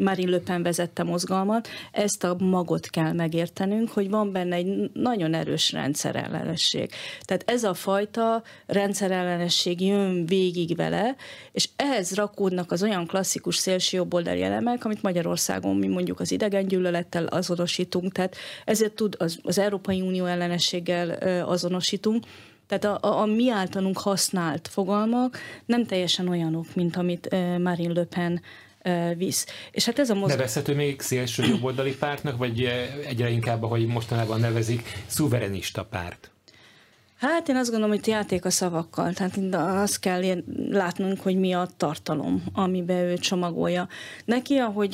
Marine Le Pen vezette mozgalmat, ezt a magot kell megértenünk, hogy van benne egy nagyon erős rendszerellenesség. Tehát ez a fajta rendszerellenesség jön végig vele, és ehhez rakódnak az olyan klasszikus szélső jobboldali elemek, amit Magyarországon mi mondjuk az gyűlölettel azonosítunk, tehát ezért tud az, az Európai Unió ellenességgel azonosítunk, tehát a, a, a mi általunk használt fogalmak nem teljesen olyanok, mint amit Marine Le Pen visz. És hát ez a mozgás... Nevezhető még szélső jobboldali pártnak, vagy egyre inkább, ahogy mostanában nevezik, szuverenista párt? Hát én azt gondolom, hogy játék a szavakkal, tehát azt kell látnunk, hogy mi a tartalom, amiben ő csomagolja. Neki, ahogy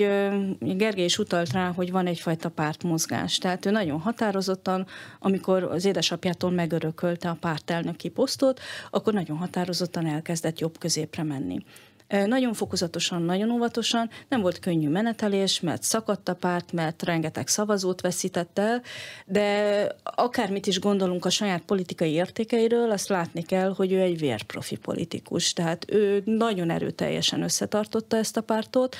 Gergely is utalt rá, hogy van egyfajta pártmozgás, tehát ő nagyon határozottan, amikor az édesapjától megörökölte a pártelnöki posztot, akkor nagyon határozottan elkezdett jobb középre menni. Nagyon fokozatosan, nagyon óvatosan, nem volt könnyű menetelés, mert szakadt a párt, mert rengeteg szavazót veszített el, de akármit is gondolunk a saját politikai értékeiről, azt látni kell, hogy ő egy vérprofi politikus. Tehát ő nagyon erőteljesen összetartotta ezt a pártot,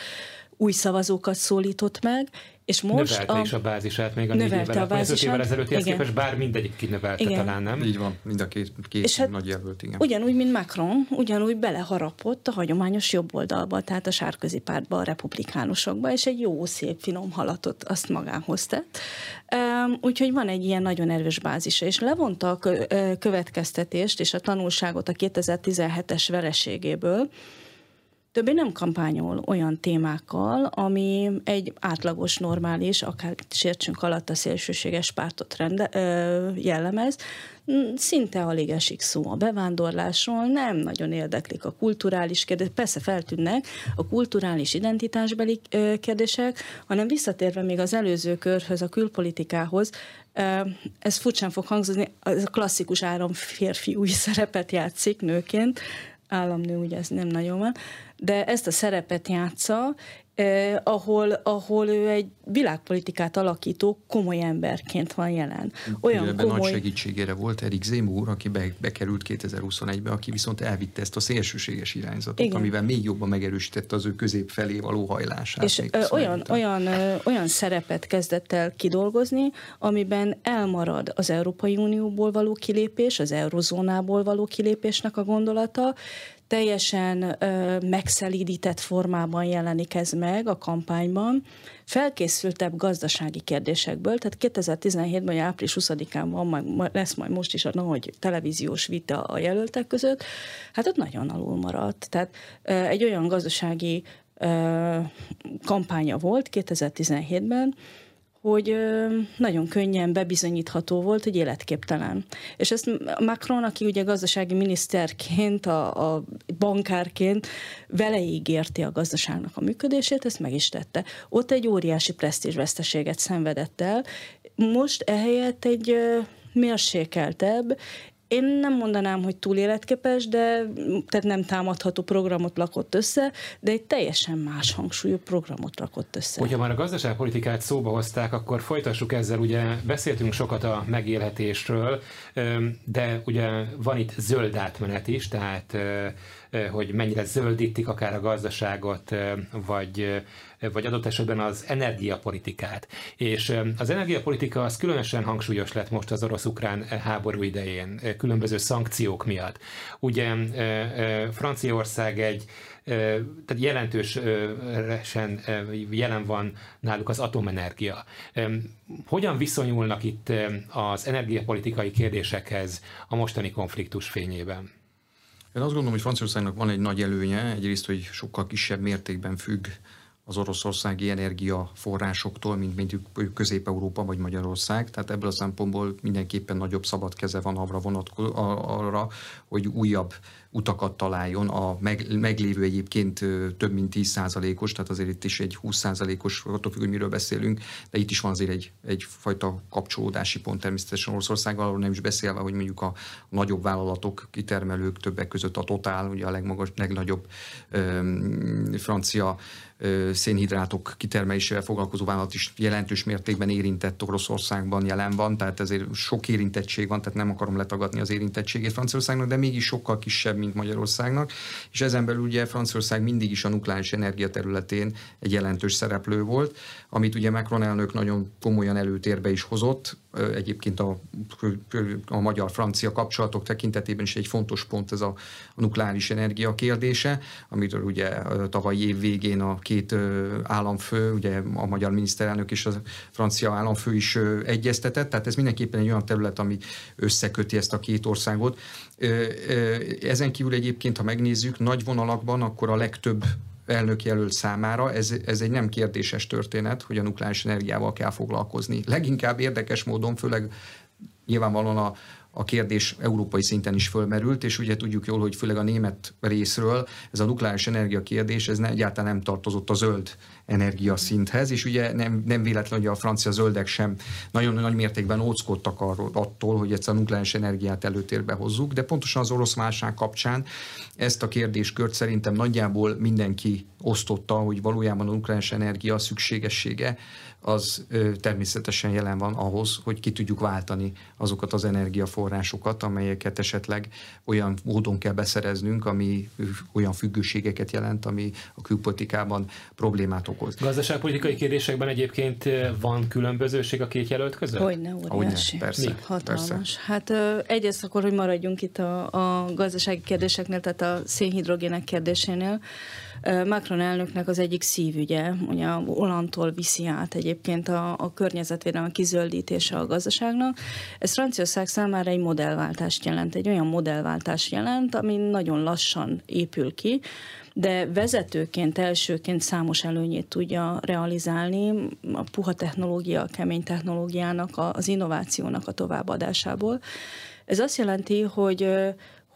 új szavazókat szólított meg, és most növelte a... is a bázisát még a négy évvel, a bázisát. öt évvel ezelőtt képest, bár mindegyik kinövelte igen. talán, nem? Így van, mind a két, két és hát nagy jelölt, igen. Ugyanúgy, mint Macron, ugyanúgy beleharapott a hagyományos jobb oldalba, tehát a sárközi pártba, a republikánusokba, és egy jó, szép, finom halatot azt magához tett. Úgyhogy van egy ilyen nagyon erős bázisa, és levonta a következtetést és a tanulságot a 2017-es vereségéből, többé nem kampányol olyan témákkal, ami egy átlagos, normális, akár sértsünk alatt a szélsőséges pártot rende, ö, jellemez, szinte alig esik szó a bevándorlásról, nem nagyon érdeklik a kulturális kérdések, persze feltűnnek a kulturális identitásbeli kérdések, hanem visszatérve még az előző körhöz, a külpolitikához, ez furcsán fog hangzni, ez a klasszikus áram férfi új szerepet játszik nőként, államnő ugye ez nem nagyon van, de ezt a szerepet játsza, eh, ahol, ahol ő egy világpolitikát alakító komoly emberként van jelen. Olyan Ebben komoly... nagy segítségére volt Erik Zemúr, aki be, bekerült 2021-be, aki viszont elvitte ezt a szélsőséges irányzatot, Igen. amivel még jobban megerősítette az ő közép felé való hajlását. És olyan, olyan, olyan szerepet kezdett el kidolgozni, amiben elmarad az Európai Unióból való kilépés, az eurozónából való kilépésnek a gondolata, teljesen ö, megszelídített formában jelenik ez meg a kampányban, felkészültebb gazdasági kérdésekből, tehát 2017-ben, április 20-án van, majd, lesz majd most is a nagy televíziós vita a jelöltek között, hát ott nagyon alul maradt. Tehát ö, egy olyan gazdasági ö, kampánya volt 2017-ben, hogy nagyon könnyen bebizonyítható volt, hogy életképtelen. És ezt Macron, aki ugye gazdasági miniszterként, a, a bankárként vele ígérti a gazdaságnak a működését, ezt meg is tette. Ott egy óriási presztízsveszteséget szenvedett el, most ehelyett egy mérsékeltebb én nem mondanám, hogy túl életképes, de tehát nem támadható programot lakott össze, de egy teljesen más hangsúlyú programot lakott össze. Hogyha már a gazdaságpolitikát szóba hozták, akkor folytassuk ezzel, ugye beszéltünk sokat a megélhetésről, de ugye van itt zöld átmenet is, tehát hogy mennyire zöldítik akár a gazdaságot, vagy, vagy adott esetben az energiapolitikát. És az energiapolitika az különösen hangsúlyos lett most az orosz-ukrán háború idején, különböző szankciók miatt. Ugye Franciaország egy tehát jelentősen jelen van náluk az atomenergia. Hogyan viszonyulnak itt az energiapolitikai kérdésekhez a mostani konfliktus fényében? Én azt gondolom, hogy Franciaországnak van egy nagy előnye, egyrészt, hogy sokkal kisebb mértékben függ az oroszországi energiaforrásoktól, mint mondjuk Közép-Európa vagy Magyarország. Tehát ebből a szempontból mindenképpen nagyobb szabad keze van arra, vonatko- arra hogy újabb utakat találjon. A meg, meglévő egyébként több mint 10%-os, tehát azért itt is egy 20%-os, attól függ, hogy miről beszélünk, de itt is van azért egy, egyfajta kapcsolódási pont természetesen Oroszországgal, arról nem is beszélve, hogy mondjuk a nagyobb vállalatok, kitermelők, többek között a Total, ugye a legmagas, legnagyobb öm, francia szénhidrátok kitermelésével foglalkozó vállalat is jelentős mértékben érintett Oroszországban jelen van, tehát ezért sok érintettség van, tehát nem akarom letagadni az érintettségét Franciaországnak, de mégis sokkal kisebb, mint Magyarországnak, és ezen belül ugye Franciaország mindig is a nukleáris energia területén egy jelentős szereplő volt, amit ugye Macron elnök nagyon komolyan előtérbe is hozott, egyébként a, a magyar-francia kapcsolatok tekintetében is egy fontos pont ez a, nukleáris energia kérdése, amiről ugye tavaly év végén a két államfő, ugye a magyar miniszterelnök és a francia államfő is egyeztetett, tehát ez mindenképpen egy olyan terület, ami összeköti ezt a két országot. Ezen kívül egyébként, ha megnézzük, nagy vonalakban, akkor a legtöbb jelölt számára ez, ez egy nem kérdéses történet, hogy a nukleáris energiával kell foglalkozni. Leginkább érdekes módon, főleg nyilvánvalóan a, a kérdés európai szinten is fölmerült, és ugye tudjuk jól, hogy főleg a német részről ez a nukleáris energia kérdés, ez ne, egyáltalán nem tartozott a zöld energia szinthez, és ugye nem, nem véletlen, hogy a francia zöldek sem nagyon nagy mértékben óckodtak arról, attól, hogy ezt a nukleáris energiát előtérbe hozzuk, de pontosan az orosz válság kapcsán ezt a kérdéskört szerintem nagyjából mindenki osztotta, hogy valójában a nukleáris energia szükségessége az természetesen jelen van ahhoz, hogy ki tudjuk váltani azokat az energiaforrásokat, amelyeket esetleg olyan módon kell beszereznünk, ami olyan függőségeket jelent, ami a külpolitikában problémát okoz. Gazdaságpolitikai kérdésekben egyébként van különbözőség a két jelölt között? Hogyne, óriási. Persze, Hatalmas. Persze. Hát egyrészt akkor, hogy maradjunk itt a, a gazdasági kérdéseknél, tehát a szénhidrogének kérdésénél. Macron elnöknek az egyik szívügye, ugye Olantól viszi át egyébként a, a környezetvédelem kizöldítése a gazdaságnak. Ez Franciaország számára egy modellváltást jelent, egy olyan modellváltást jelent, ami nagyon lassan épül ki, de vezetőként, elsőként számos előnyét tudja realizálni a puha technológia, a kemény technológiának, az innovációnak a továbbadásából. Ez azt jelenti, hogy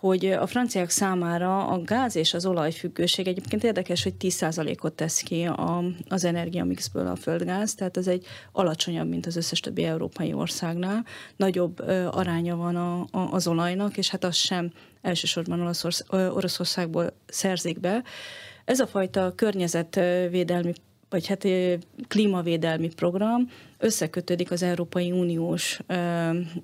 hogy a franciák számára a gáz és az olajfüggőség egyébként érdekes, hogy 10%-ot tesz ki a, az energiamixből a földgáz, tehát ez egy alacsonyabb, mint az összes többi európai országnál. Nagyobb ö, aránya van a, a, az olajnak, és hát az sem elsősorban Oroszorsz, Oroszországból szerzik be. Ez a fajta környezetvédelmi vagy hát klímavédelmi program, összekötődik az Európai Uniós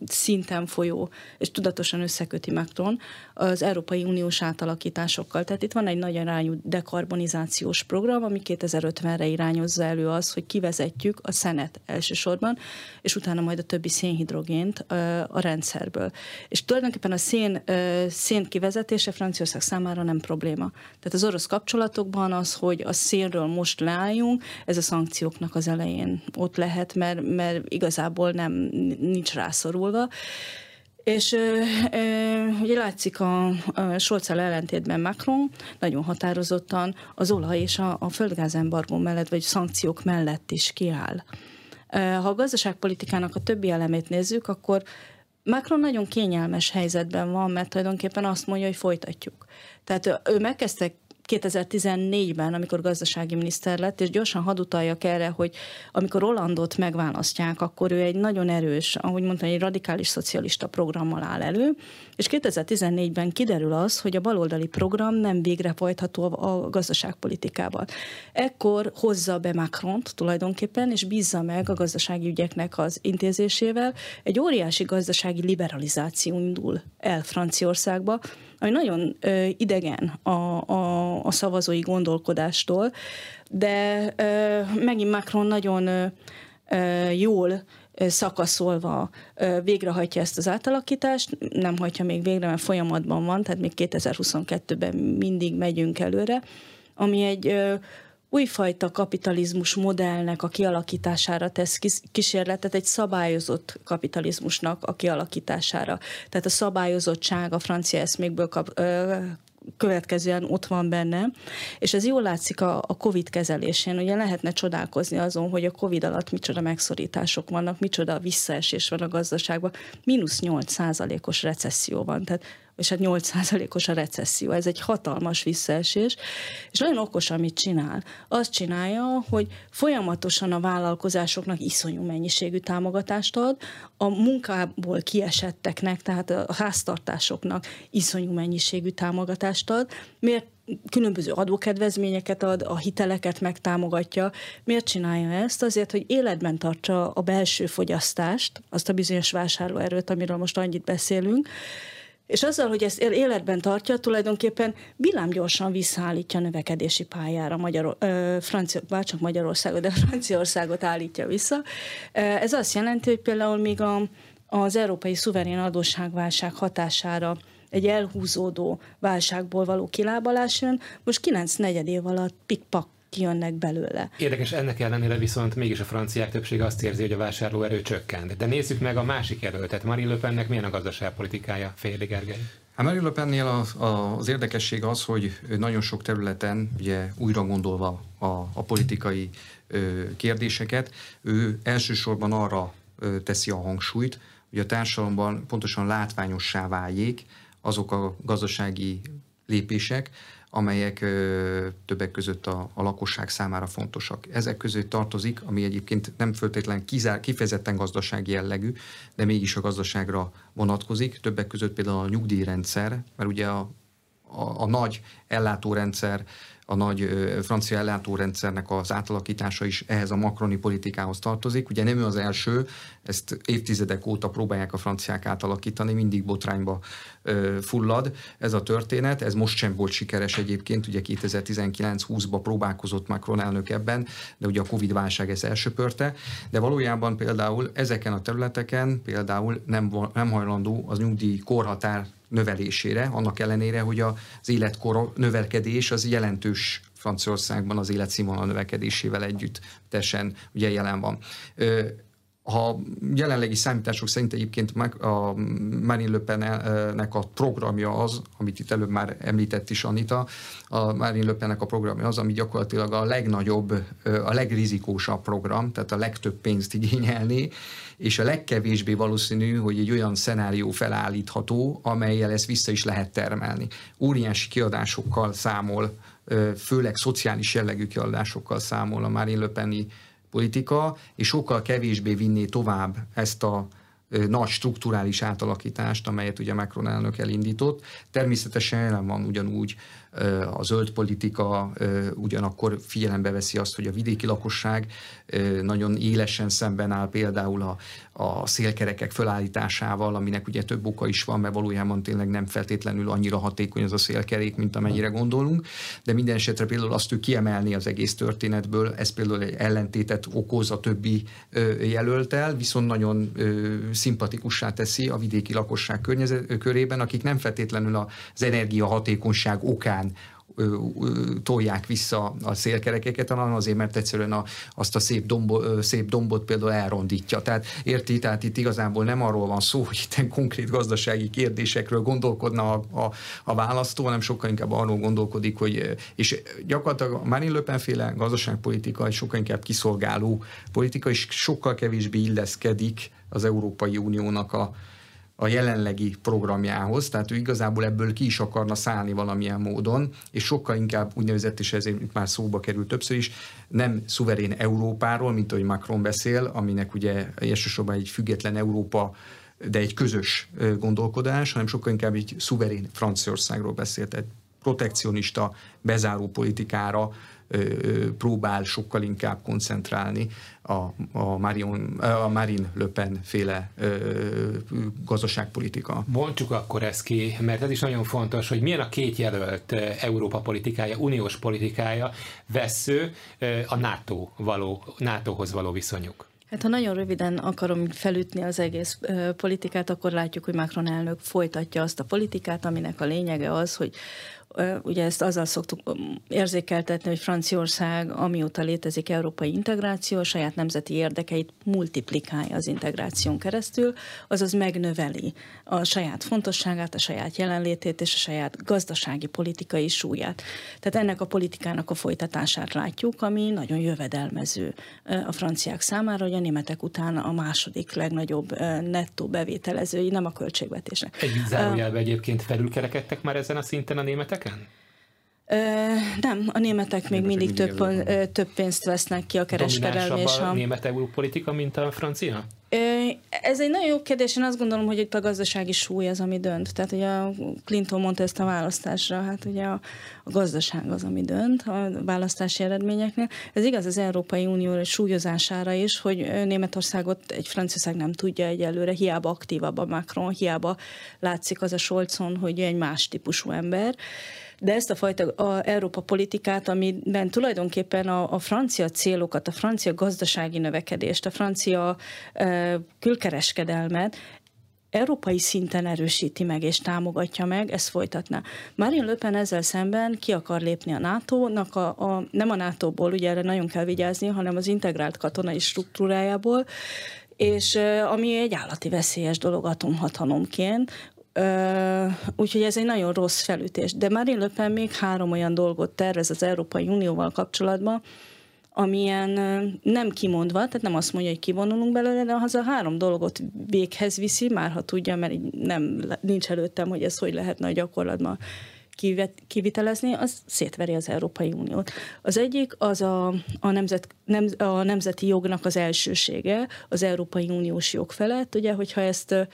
szinten folyó, és tudatosan összeköti Macron az Európai Uniós átalakításokkal. Tehát itt van egy nagy arányú dekarbonizációs program, ami 2050-re irányozza elő az, hogy kivezetjük a szenet elsősorban, és utána majd a többi szénhidrogént a rendszerből. És tulajdonképpen a szén, szén kivezetése Franciaország számára nem probléma. Tehát az orosz kapcsolatokban az, hogy a szénről most leálljunk, ez a szankcióknak az elején ott lehet, mert, mert igazából nem nincs rászorulva. És e, ugye látszik a, a scholz ellentétben Macron nagyon határozottan az olaj és a, a földgázembargó mellett, vagy szankciók mellett is kiáll. Ha a gazdaságpolitikának a többi elemét nézzük, akkor Macron nagyon kényelmes helyzetben van, mert tulajdonképpen azt mondja, hogy folytatjuk. Tehát ő megkezdte 2014-ben, amikor gazdasági miniszter lett, és gyorsan hadd utaljak erre, hogy amikor Rolandot megválasztják, akkor ő egy nagyon erős, ahogy mondtam, egy radikális szocialista programmal áll elő, és 2014-ben kiderül az, hogy a baloldali program nem végrehajtható a gazdaságpolitikával. Ekkor hozza be Macron-t tulajdonképpen, és bízza meg a gazdasági ügyeknek az intézésével. Egy óriási gazdasági liberalizáció indul el Franciaországba, ami nagyon ö, idegen a, a, a szavazói gondolkodástól, de ö, megint Macron nagyon ö, jól szakaszolva végrehajtja ezt az átalakítást, nem hagyja még végre, mert folyamatban van, tehát még 2022-ben mindig megyünk előre, ami egy újfajta kapitalizmus modellnek a kialakítására tesz kísérletet, egy szabályozott kapitalizmusnak a kialakítására. Tehát a szabályozottság a francia eszmékből kap, ö, következően ott van benne, és ez jól látszik a, a COVID kezelésén. Ugye lehetne csodálkozni azon, hogy a COVID alatt micsoda megszorítások vannak, micsoda visszaesés van a gazdaságban. Mínusz 8 százalékos recesszió van, tehát és hát 8%-os a recesszió. Ez egy hatalmas visszaesés, és nagyon okos, amit csinál. Azt csinálja, hogy folyamatosan a vállalkozásoknak iszonyú mennyiségű támogatást ad, a munkából kiesetteknek, tehát a háztartásoknak iszonyú mennyiségű támogatást ad. Miért különböző adókedvezményeket ad, a hiteleket megtámogatja. Miért csinálja ezt? Azért, hogy életben tartsa a belső fogyasztást, azt a bizonyos vásárlóerőt, amiről most annyit beszélünk, és azzal, hogy ezt életben tartja, tulajdonképpen villámgyorsan visszaállítja a növekedési pályára Magyar, ö, Francia, csak Magyarországot, de [LAUGHS] Franciaországot állítja vissza. Ez azt jelenti, hogy például még a, az európai szuverén adósságválság hatására egy elhúzódó válságból való kilábalás jön, most 9 negyed év alatt pikpak kijönnek belőle. Érdekes, ennek ellenére viszont mégis a franciák többsége azt érzi, hogy a vásárlóerő csökkent. De nézzük meg a másik jelöltet. Marine Le Pennek milyen a gazdaságpolitikája, Féli Gergely? Hát Marine Le Pennél az, az érdekesség az, hogy nagyon sok területen, ugye újra gondolva a, a politikai ö, kérdéseket, ő elsősorban arra ö, teszi a hangsúlyt, hogy a társadalomban pontosan látványossá váljék azok a gazdasági lépések, amelyek ö, többek között a, a lakosság számára fontosak. Ezek között tartozik, ami egyébként nem föltétlen kizár, kifejezetten gazdasági jellegű, de mégis a gazdaságra vonatkozik. Többek között például a nyugdíjrendszer, mert ugye a, a, a nagy ellátórendszer a nagy francia ellátórendszernek az átalakítása is ehhez a makroni politikához tartozik. Ugye nem ő az első, ezt évtizedek óta próbálják a franciák átalakítani, mindig botrányba fullad ez a történet. Ez most sem volt sikeres egyébként, ugye 2019-20-ban próbálkozott Macron elnök ebben, de ugye a Covid-válság ezt elsöpörte, de valójában például ezeken a területeken például nem, nem hajlandó az nyugdíj korhatár növelésére, annak ellenére, hogy az életkor növelkedés az jelentős Franciaországban az életszínvonal növekedésével együtt tesen ugye jelen van. Ha jelenlegi számítások szerint egyébként a Marine Le Pennek a programja az, amit itt előbb már említett is Anita, a Marine Le Pennek a programja az, ami gyakorlatilag a legnagyobb, a legrizikósabb program, tehát a legtöbb pénzt igényelni, és a legkevésbé valószínű, hogy egy olyan szenárió felállítható, amelyel ezt vissza is lehet termelni. Óriási kiadásokkal számol, főleg szociális jellegű kiadásokkal számol a Marine Le Pen politika, és sokkal kevésbé vinné tovább ezt a nagy strukturális átalakítást, amelyet ugye Macron elnök elindított. Természetesen jelen van ugyanúgy a zöld politika ugyanakkor figyelembe veszi azt, hogy a vidéki lakosság nagyon élesen szemben áll például a, a szélkerekek felállításával, aminek ugye több oka is van, mert valójában tényleg nem feltétlenül annyira hatékony az a szélkerék, mint amennyire gondolunk, de minden esetre például azt ő kiemelni az egész történetből, ez például egy ellentétet okoz a többi jelöltel, viszont nagyon szimpatikussá teszi a vidéki lakosság környezet, körében, akik nem feltétlenül az energiahatékonyság okán tolják vissza a szélkerekeket, hanem azért, mert egyszerűen a, azt a szép, dombo, szép dombot például elrondítja. Tehát érti, tehát itt igazából nem arról van szó, hogy itt konkrét gazdasági kérdésekről gondolkodna a, a, a választó, hanem sokkal inkább arról gondolkodik, hogy és gyakorlatilag a Marine Le Pen gazdaságpolitika egy sokkal inkább kiszolgáló politika, és sokkal kevésbé illeszkedik az Európai Uniónak a, a jelenlegi programjához, tehát ő igazából ebből ki is akarna szállni valamilyen módon, és sokkal inkább úgynevezett, és ezért már szóba került többször is, nem szuverén Európáról, mint ahogy Macron beszél, aminek ugye elsősorban egy független Európa de egy közös gondolkodás, hanem sokkal inkább egy szuverén Franciaországról beszélt, egy protekcionista, bezáró politikára próbál sokkal inkább koncentrálni a, a, Marion, a Marine Le Pen féle ö, gazdaságpolitika. Bontsuk akkor ezt ki, mert ez is nagyon fontos, hogy milyen a két jelölt Európa politikája, uniós politikája, vesző a NATO való, NATO-hoz való viszonyuk. Hát ha nagyon röviden akarom felütni az egész ö, politikát, akkor látjuk, hogy Macron elnök folytatja azt a politikát, aminek a lényege az, hogy ugye ezt azzal szoktuk érzékeltetni, hogy Franciaország, amióta létezik európai integráció, a saját nemzeti érdekeit multiplikálja az integráción keresztül, azaz megnöveli a saját fontosságát, a saját jelenlétét és a saját gazdasági politikai súlyát. Tehát ennek a politikának a folytatását látjuk, ami nagyon jövedelmező a franciák számára, hogy a németek után a második legnagyobb nettó bevételezői, nem a költségvetésnek. Egy zárójelben egyébként felülkerekedtek már ezen a szinten a németek? diingatkan Nem, a németek még mindig több, ö, több pénzt vesznek ki a kereskedelmi és a... a német politika, mint a francia? Ez egy nagyon jó kérdés, én azt gondolom, hogy itt a gazdasági súly az, ami dönt. Tehát ugye a Clinton mondta ezt a választásra, hát ugye a, a gazdaság az, ami dönt a választási eredményeknél. Ez igaz az Európai Unió súlyozására is, hogy Németországot egy Franciaország nem tudja egyelőre, hiába aktívabb a Macron, hiába látszik az a Scholzon, hogy egy más típusú ember de ezt a fajta a Európa politikát, amiben tulajdonképpen a, a francia célokat, a francia gazdasági növekedést, a francia e, külkereskedelmet európai szinten erősíti meg és támogatja meg, ezt folytatná. Marine Le Pen ezzel szemben ki akar lépni a NATO-nak, a, a, nem a NATO-ból, ugye erre nagyon kell vigyázni, hanem az integrált katonai struktúrájából, és ami egy állati veszélyes dolog atomhatalomként, úgyhogy ez egy nagyon rossz felütés. De Marine Le Pen még három olyan dolgot tervez az Európai Unióval kapcsolatban, amilyen nem kimondva, tehát nem azt mondja, hogy kivonulunk belőle, de az a három dolgot véghez viszi, már ha tudja, mert nem, nincs előttem, hogy ez hogy lehetne a gyakorlatban kivitelezni, az szétveri az Európai Uniót. Az egyik az a, a, nemzet, nem, a nemzeti jognak az elsősége, az Európai Uniós jog felett, ugye, hogyha ezt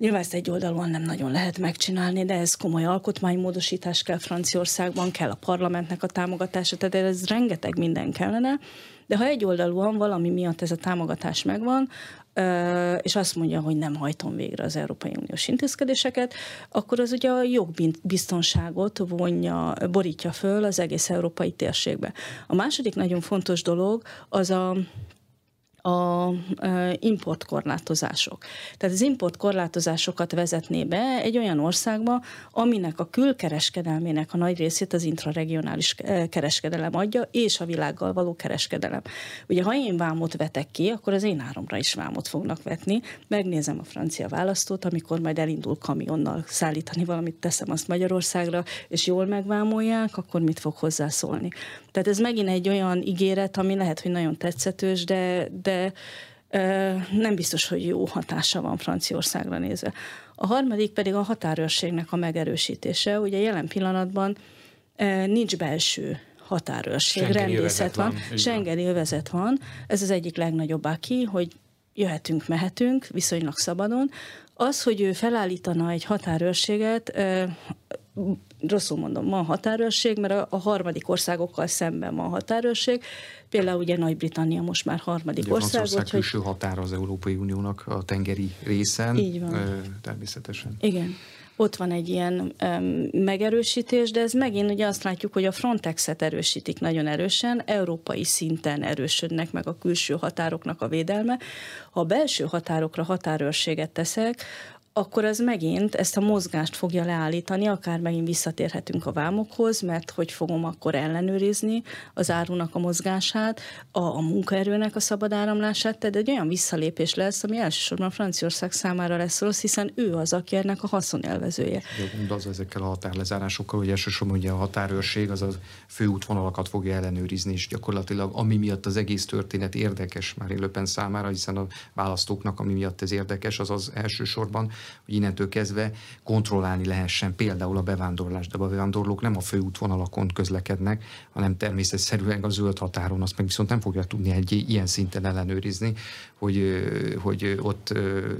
Nyilván ezt egy oldalon nem nagyon lehet megcsinálni, de ez komoly alkotmánymódosítás kell Franciaországban, kell a parlamentnek a támogatása, tehát ez rengeteg minden kellene. De ha egy oldalúan valami miatt ez a támogatás megvan, és azt mondja, hogy nem hajtom végre az Európai Uniós intézkedéseket, akkor az ugye a jogbiztonságot vonja, borítja föl az egész európai térségbe. A második nagyon fontos dolog az a a importkorlátozások. Tehát az importkorlátozásokat vezetné be egy olyan országba, aminek a külkereskedelmének a nagy részét az intraregionális kereskedelem adja, és a világgal való kereskedelem. Ugye, ha én vámot vetek ki, akkor az én áromra is vámot fognak vetni. Megnézem a francia választót, amikor majd elindul kamionnal szállítani valamit, teszem azt Magyarországra, és jól megvámolják, akkor mit fog hozzászólni. Tehát ez megint egy olyan ígéret, ami lehet, hogy nagyon tetszetős, de, de nem biztos, hogy jó hatása van Franciaországra nézve. A harmadik pedig a határőrségnek a megerősítése. Ugye jelen pillanatban nincs belső határőrség, Schengeni rendészet van, van Schengeni övezet van. Ez az egyik legnagyobb aki, hogy jöhetünk, mehetünk, viszonylag szabadon. Az, hogy ő felállítana egy határőrséget, rosszul mondom, van határőrség, mert a, harmadik országokkal szemben van határőrség. Például ugye Nagy-Britannia most már harmadik ugye ország. Franciaország hogy... külső határ az Európai Uniónak a tengeri részen. Így van. Természetesen. Igen ott van egy ilyen um, megerősítés, de ez megint ugye azt látjuk, hogy a Frontexet erősítik nagyon erősen, európai szinten erősödnek meg a külső határoknak a védelme. Ha a belső határokra határőrséget teszek, akkor ez megint ezt a mozgást fogja leállítani, akár megint visszatérhetünk a vámokhoz, mert hogy fogom akkor ellenőrizni az árunak a mozgását, a, a munkaerőnek a szabad áramlását, tehát egy olyan visszalépés lesz, ami elsősorban Franciaország számára lesz rossz, hiszen ő az, aki ennek a haszonélvezője. De az ezekkel a határlezárásokkal, hogy elsősorban ugye a határőrség az a főútvonalakat fogja ellenőrizni, és gyakorlatilag ami miatt az egész történet érdekes már Löpen számára, hiszen a választóknak, ami miatt ez érdekes, az az elsősorban, hogy innentől kezdve kontrollálni lehessen. Például a bevándorlást, de a bevándorlók nem a főútvonalakon közlekednek, hanem természetszerűen a zöld határon, azt meg viszont nem fogja tudni egy ilyen szinten ellenőrizni, hogy, hogy ott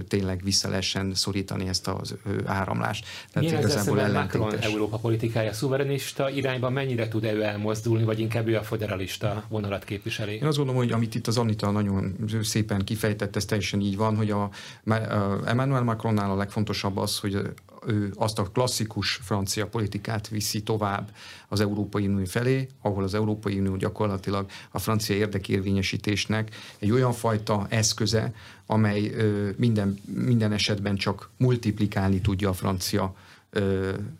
tényleg vissza lehessen szorítani ezt az áramlást. Tehát Milyen igazából Macron Európa politikája szuverenista irányban mennyire tud ő elmozdulni, vagy inkább ő a federalista vonalat képviseli? Én azt gondolom, hogy amit itt az Anita nagyon szépen kifejtett, ez teljesen így van, hogy a, a Emmanuel Macronnál a legfontosabb az, hogy ő azt a klasszikus francia politikát viszi tovább az Európai Unió felé, ahol az Európai Unió gyakorlatilag a francia érdekérvényesítésnek egy olyan fajta eszköze, amely minden, minden esetben csak multiplikálni tudja a francia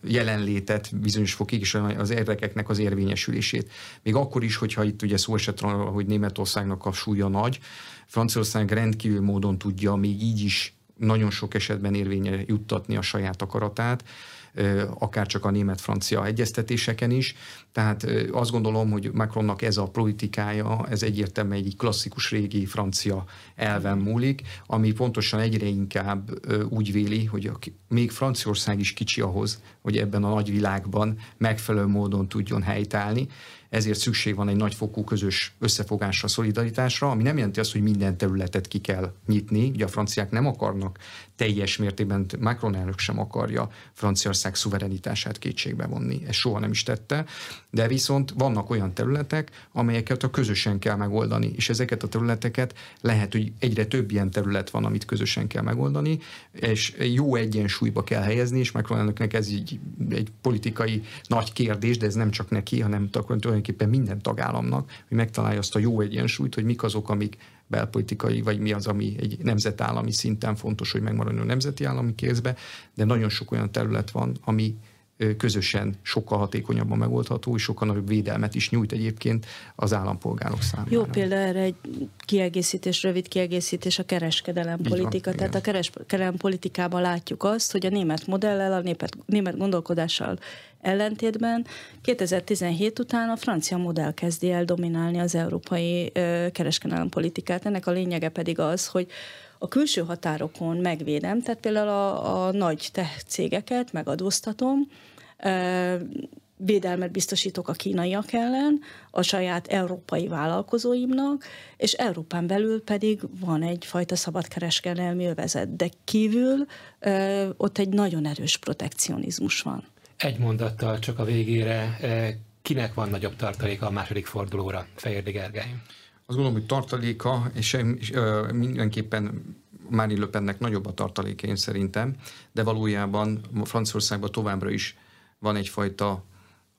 jelenlétet bizonyos fokig, és az érdekeknek az érvényesülését. Még akkor is, hogyha itt ugye szó esett róla, hogy Németországnak a súlya nagy, Franciaország rendkívül módon tudja még így is nagyon sok esetben érvénye juttatni a saját akaratát, akár csak a német-francia egyeztetéseken is. Tehát azt gondolom, hogy Macronnak ez a politikája, ez egyértelműen egy klasszikus régi francia elven múlik, ami pontosan egyre inkább úgy véli, hogy még Franciaország is kicsi ahhoz, hogy ebben a nagy világban megfelelő módon tudjon helytállni, ezért szükség van egy nagyfokú közös összefogásra, szolidaritásra, ami nem jelenti azt, hogy minden területet ki kell nyitni. Ugye a franciák nem akarnak teljes mértékben, Macron elnök sem akarja Franciaország szuverenitását kétségbe vonni. Ez soha nem is tette, de viszont vannak olyan területek, amelyeket a közösen kell megoldani, és ezeket a területeket lehet, hogy egyre több ilyen terület van, amit közösen kell megoldani, és jó egyensúlyba kell helyezni, és Macron elnöknek ez így egy politikai nagy kérdés, de ez nem csak neki, hanem tulajdonképpen minden tagállamnak, hogy megtalálja azt a jó egyensúlyt, hogy mik azok, amik belpolitikai, vagy mi az, ami egy nemzetállami szinten fontos, hogy megmaradjon a nemzeti állami kézbe, de nagyon sok olyan terület van, ami közösen sokkal hatékonyabban megoldható, és sokkal nagyobb védelmet is nyújt egyébként az állampolgárok számára. Jó példa erre egy kiegészítés, rövid kiegészítés a kereskedelem politika. Tehát igen. a kereskedelem politikában látjuk azt, hogy a német modellel, a német, német gondolkodással ellentétben 2017 után a francia modell kezdi el dominálni az európai kereskedelem politikát. Ennek a lényege pedig az, hogy a külső határokon megvédem, tehát például a, a nagy tech cégeket megadóztatom, védelmet biztosítok a kínaiak ellen, a saját európai vállalkozóimnak, és Európán belül pedig van egyfajta szabadkereskedelmi övezet, de kívül ott egy nagyon erős protekcionizmus van. Egy mondattal csak a végére, kinek van nagyobb tartaléka a második fordulóra, Fejérdi Gergely? Azt gondolom, hogy tartaléka, és mindenképpen Mári Löpennek nagyobb a tartaléka én szerintem, de valójában Franciaországban továbbra is van egyfajta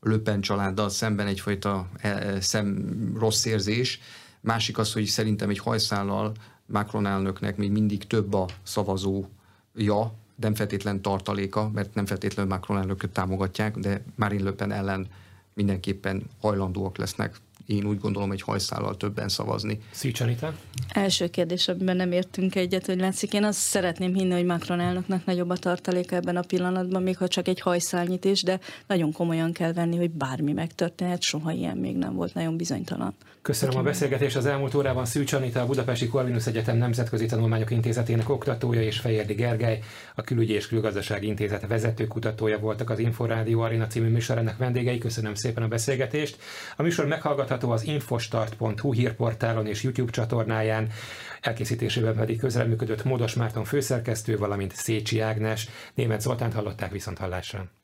Löpen családdal szemben egyfajta e, e, szem, rossz érzés. Másik az, hogy szerintem egy hajszállal Macron elnöknek még mindig több a szavazója, nem feltétlen tartaléka, mert nem feltétlenül Macron elnököt támogatják, de Marine Le Pen ellen mindenképpen hajlandóak lesznek én úgy gondolom egy hajszállal többen szavazni. Szűcsanita? Első kérdés, amiben nem értünk egyet, hogy látszik. Én azt szeretném hinni, hogy Macron elnöknek nagyobb a tartaléka ebben a pillanatban, még ha csak egy hajszálnyit is, de nagyon komolyan kell venni, hogy bármi megtörténhet, soha ilyen még nem volt, nagyon bizonytalan. Köszönöm a beszélgetést. Az elmúlt órában Szűcs Anita, a Budapesti Corvinus Egyetem Nemzetközi Tanulmányok Intézetének oktatója és Fejérdi Gergely, a Külügyi és Külgazdasági Intézet vezető kutatója voltak az Inforádió Arena című műsorának vendégei. Köszönöm szépen a beszélgetést. A műsor meghallgatható az infostart.hu hírportálon és YouTube csatornáján, elkészítésében pedig közreműködött Módos Márton főszerkesztő, valamint Szécsi Ágnes. Német Zoltánt hallották viszont hallásra.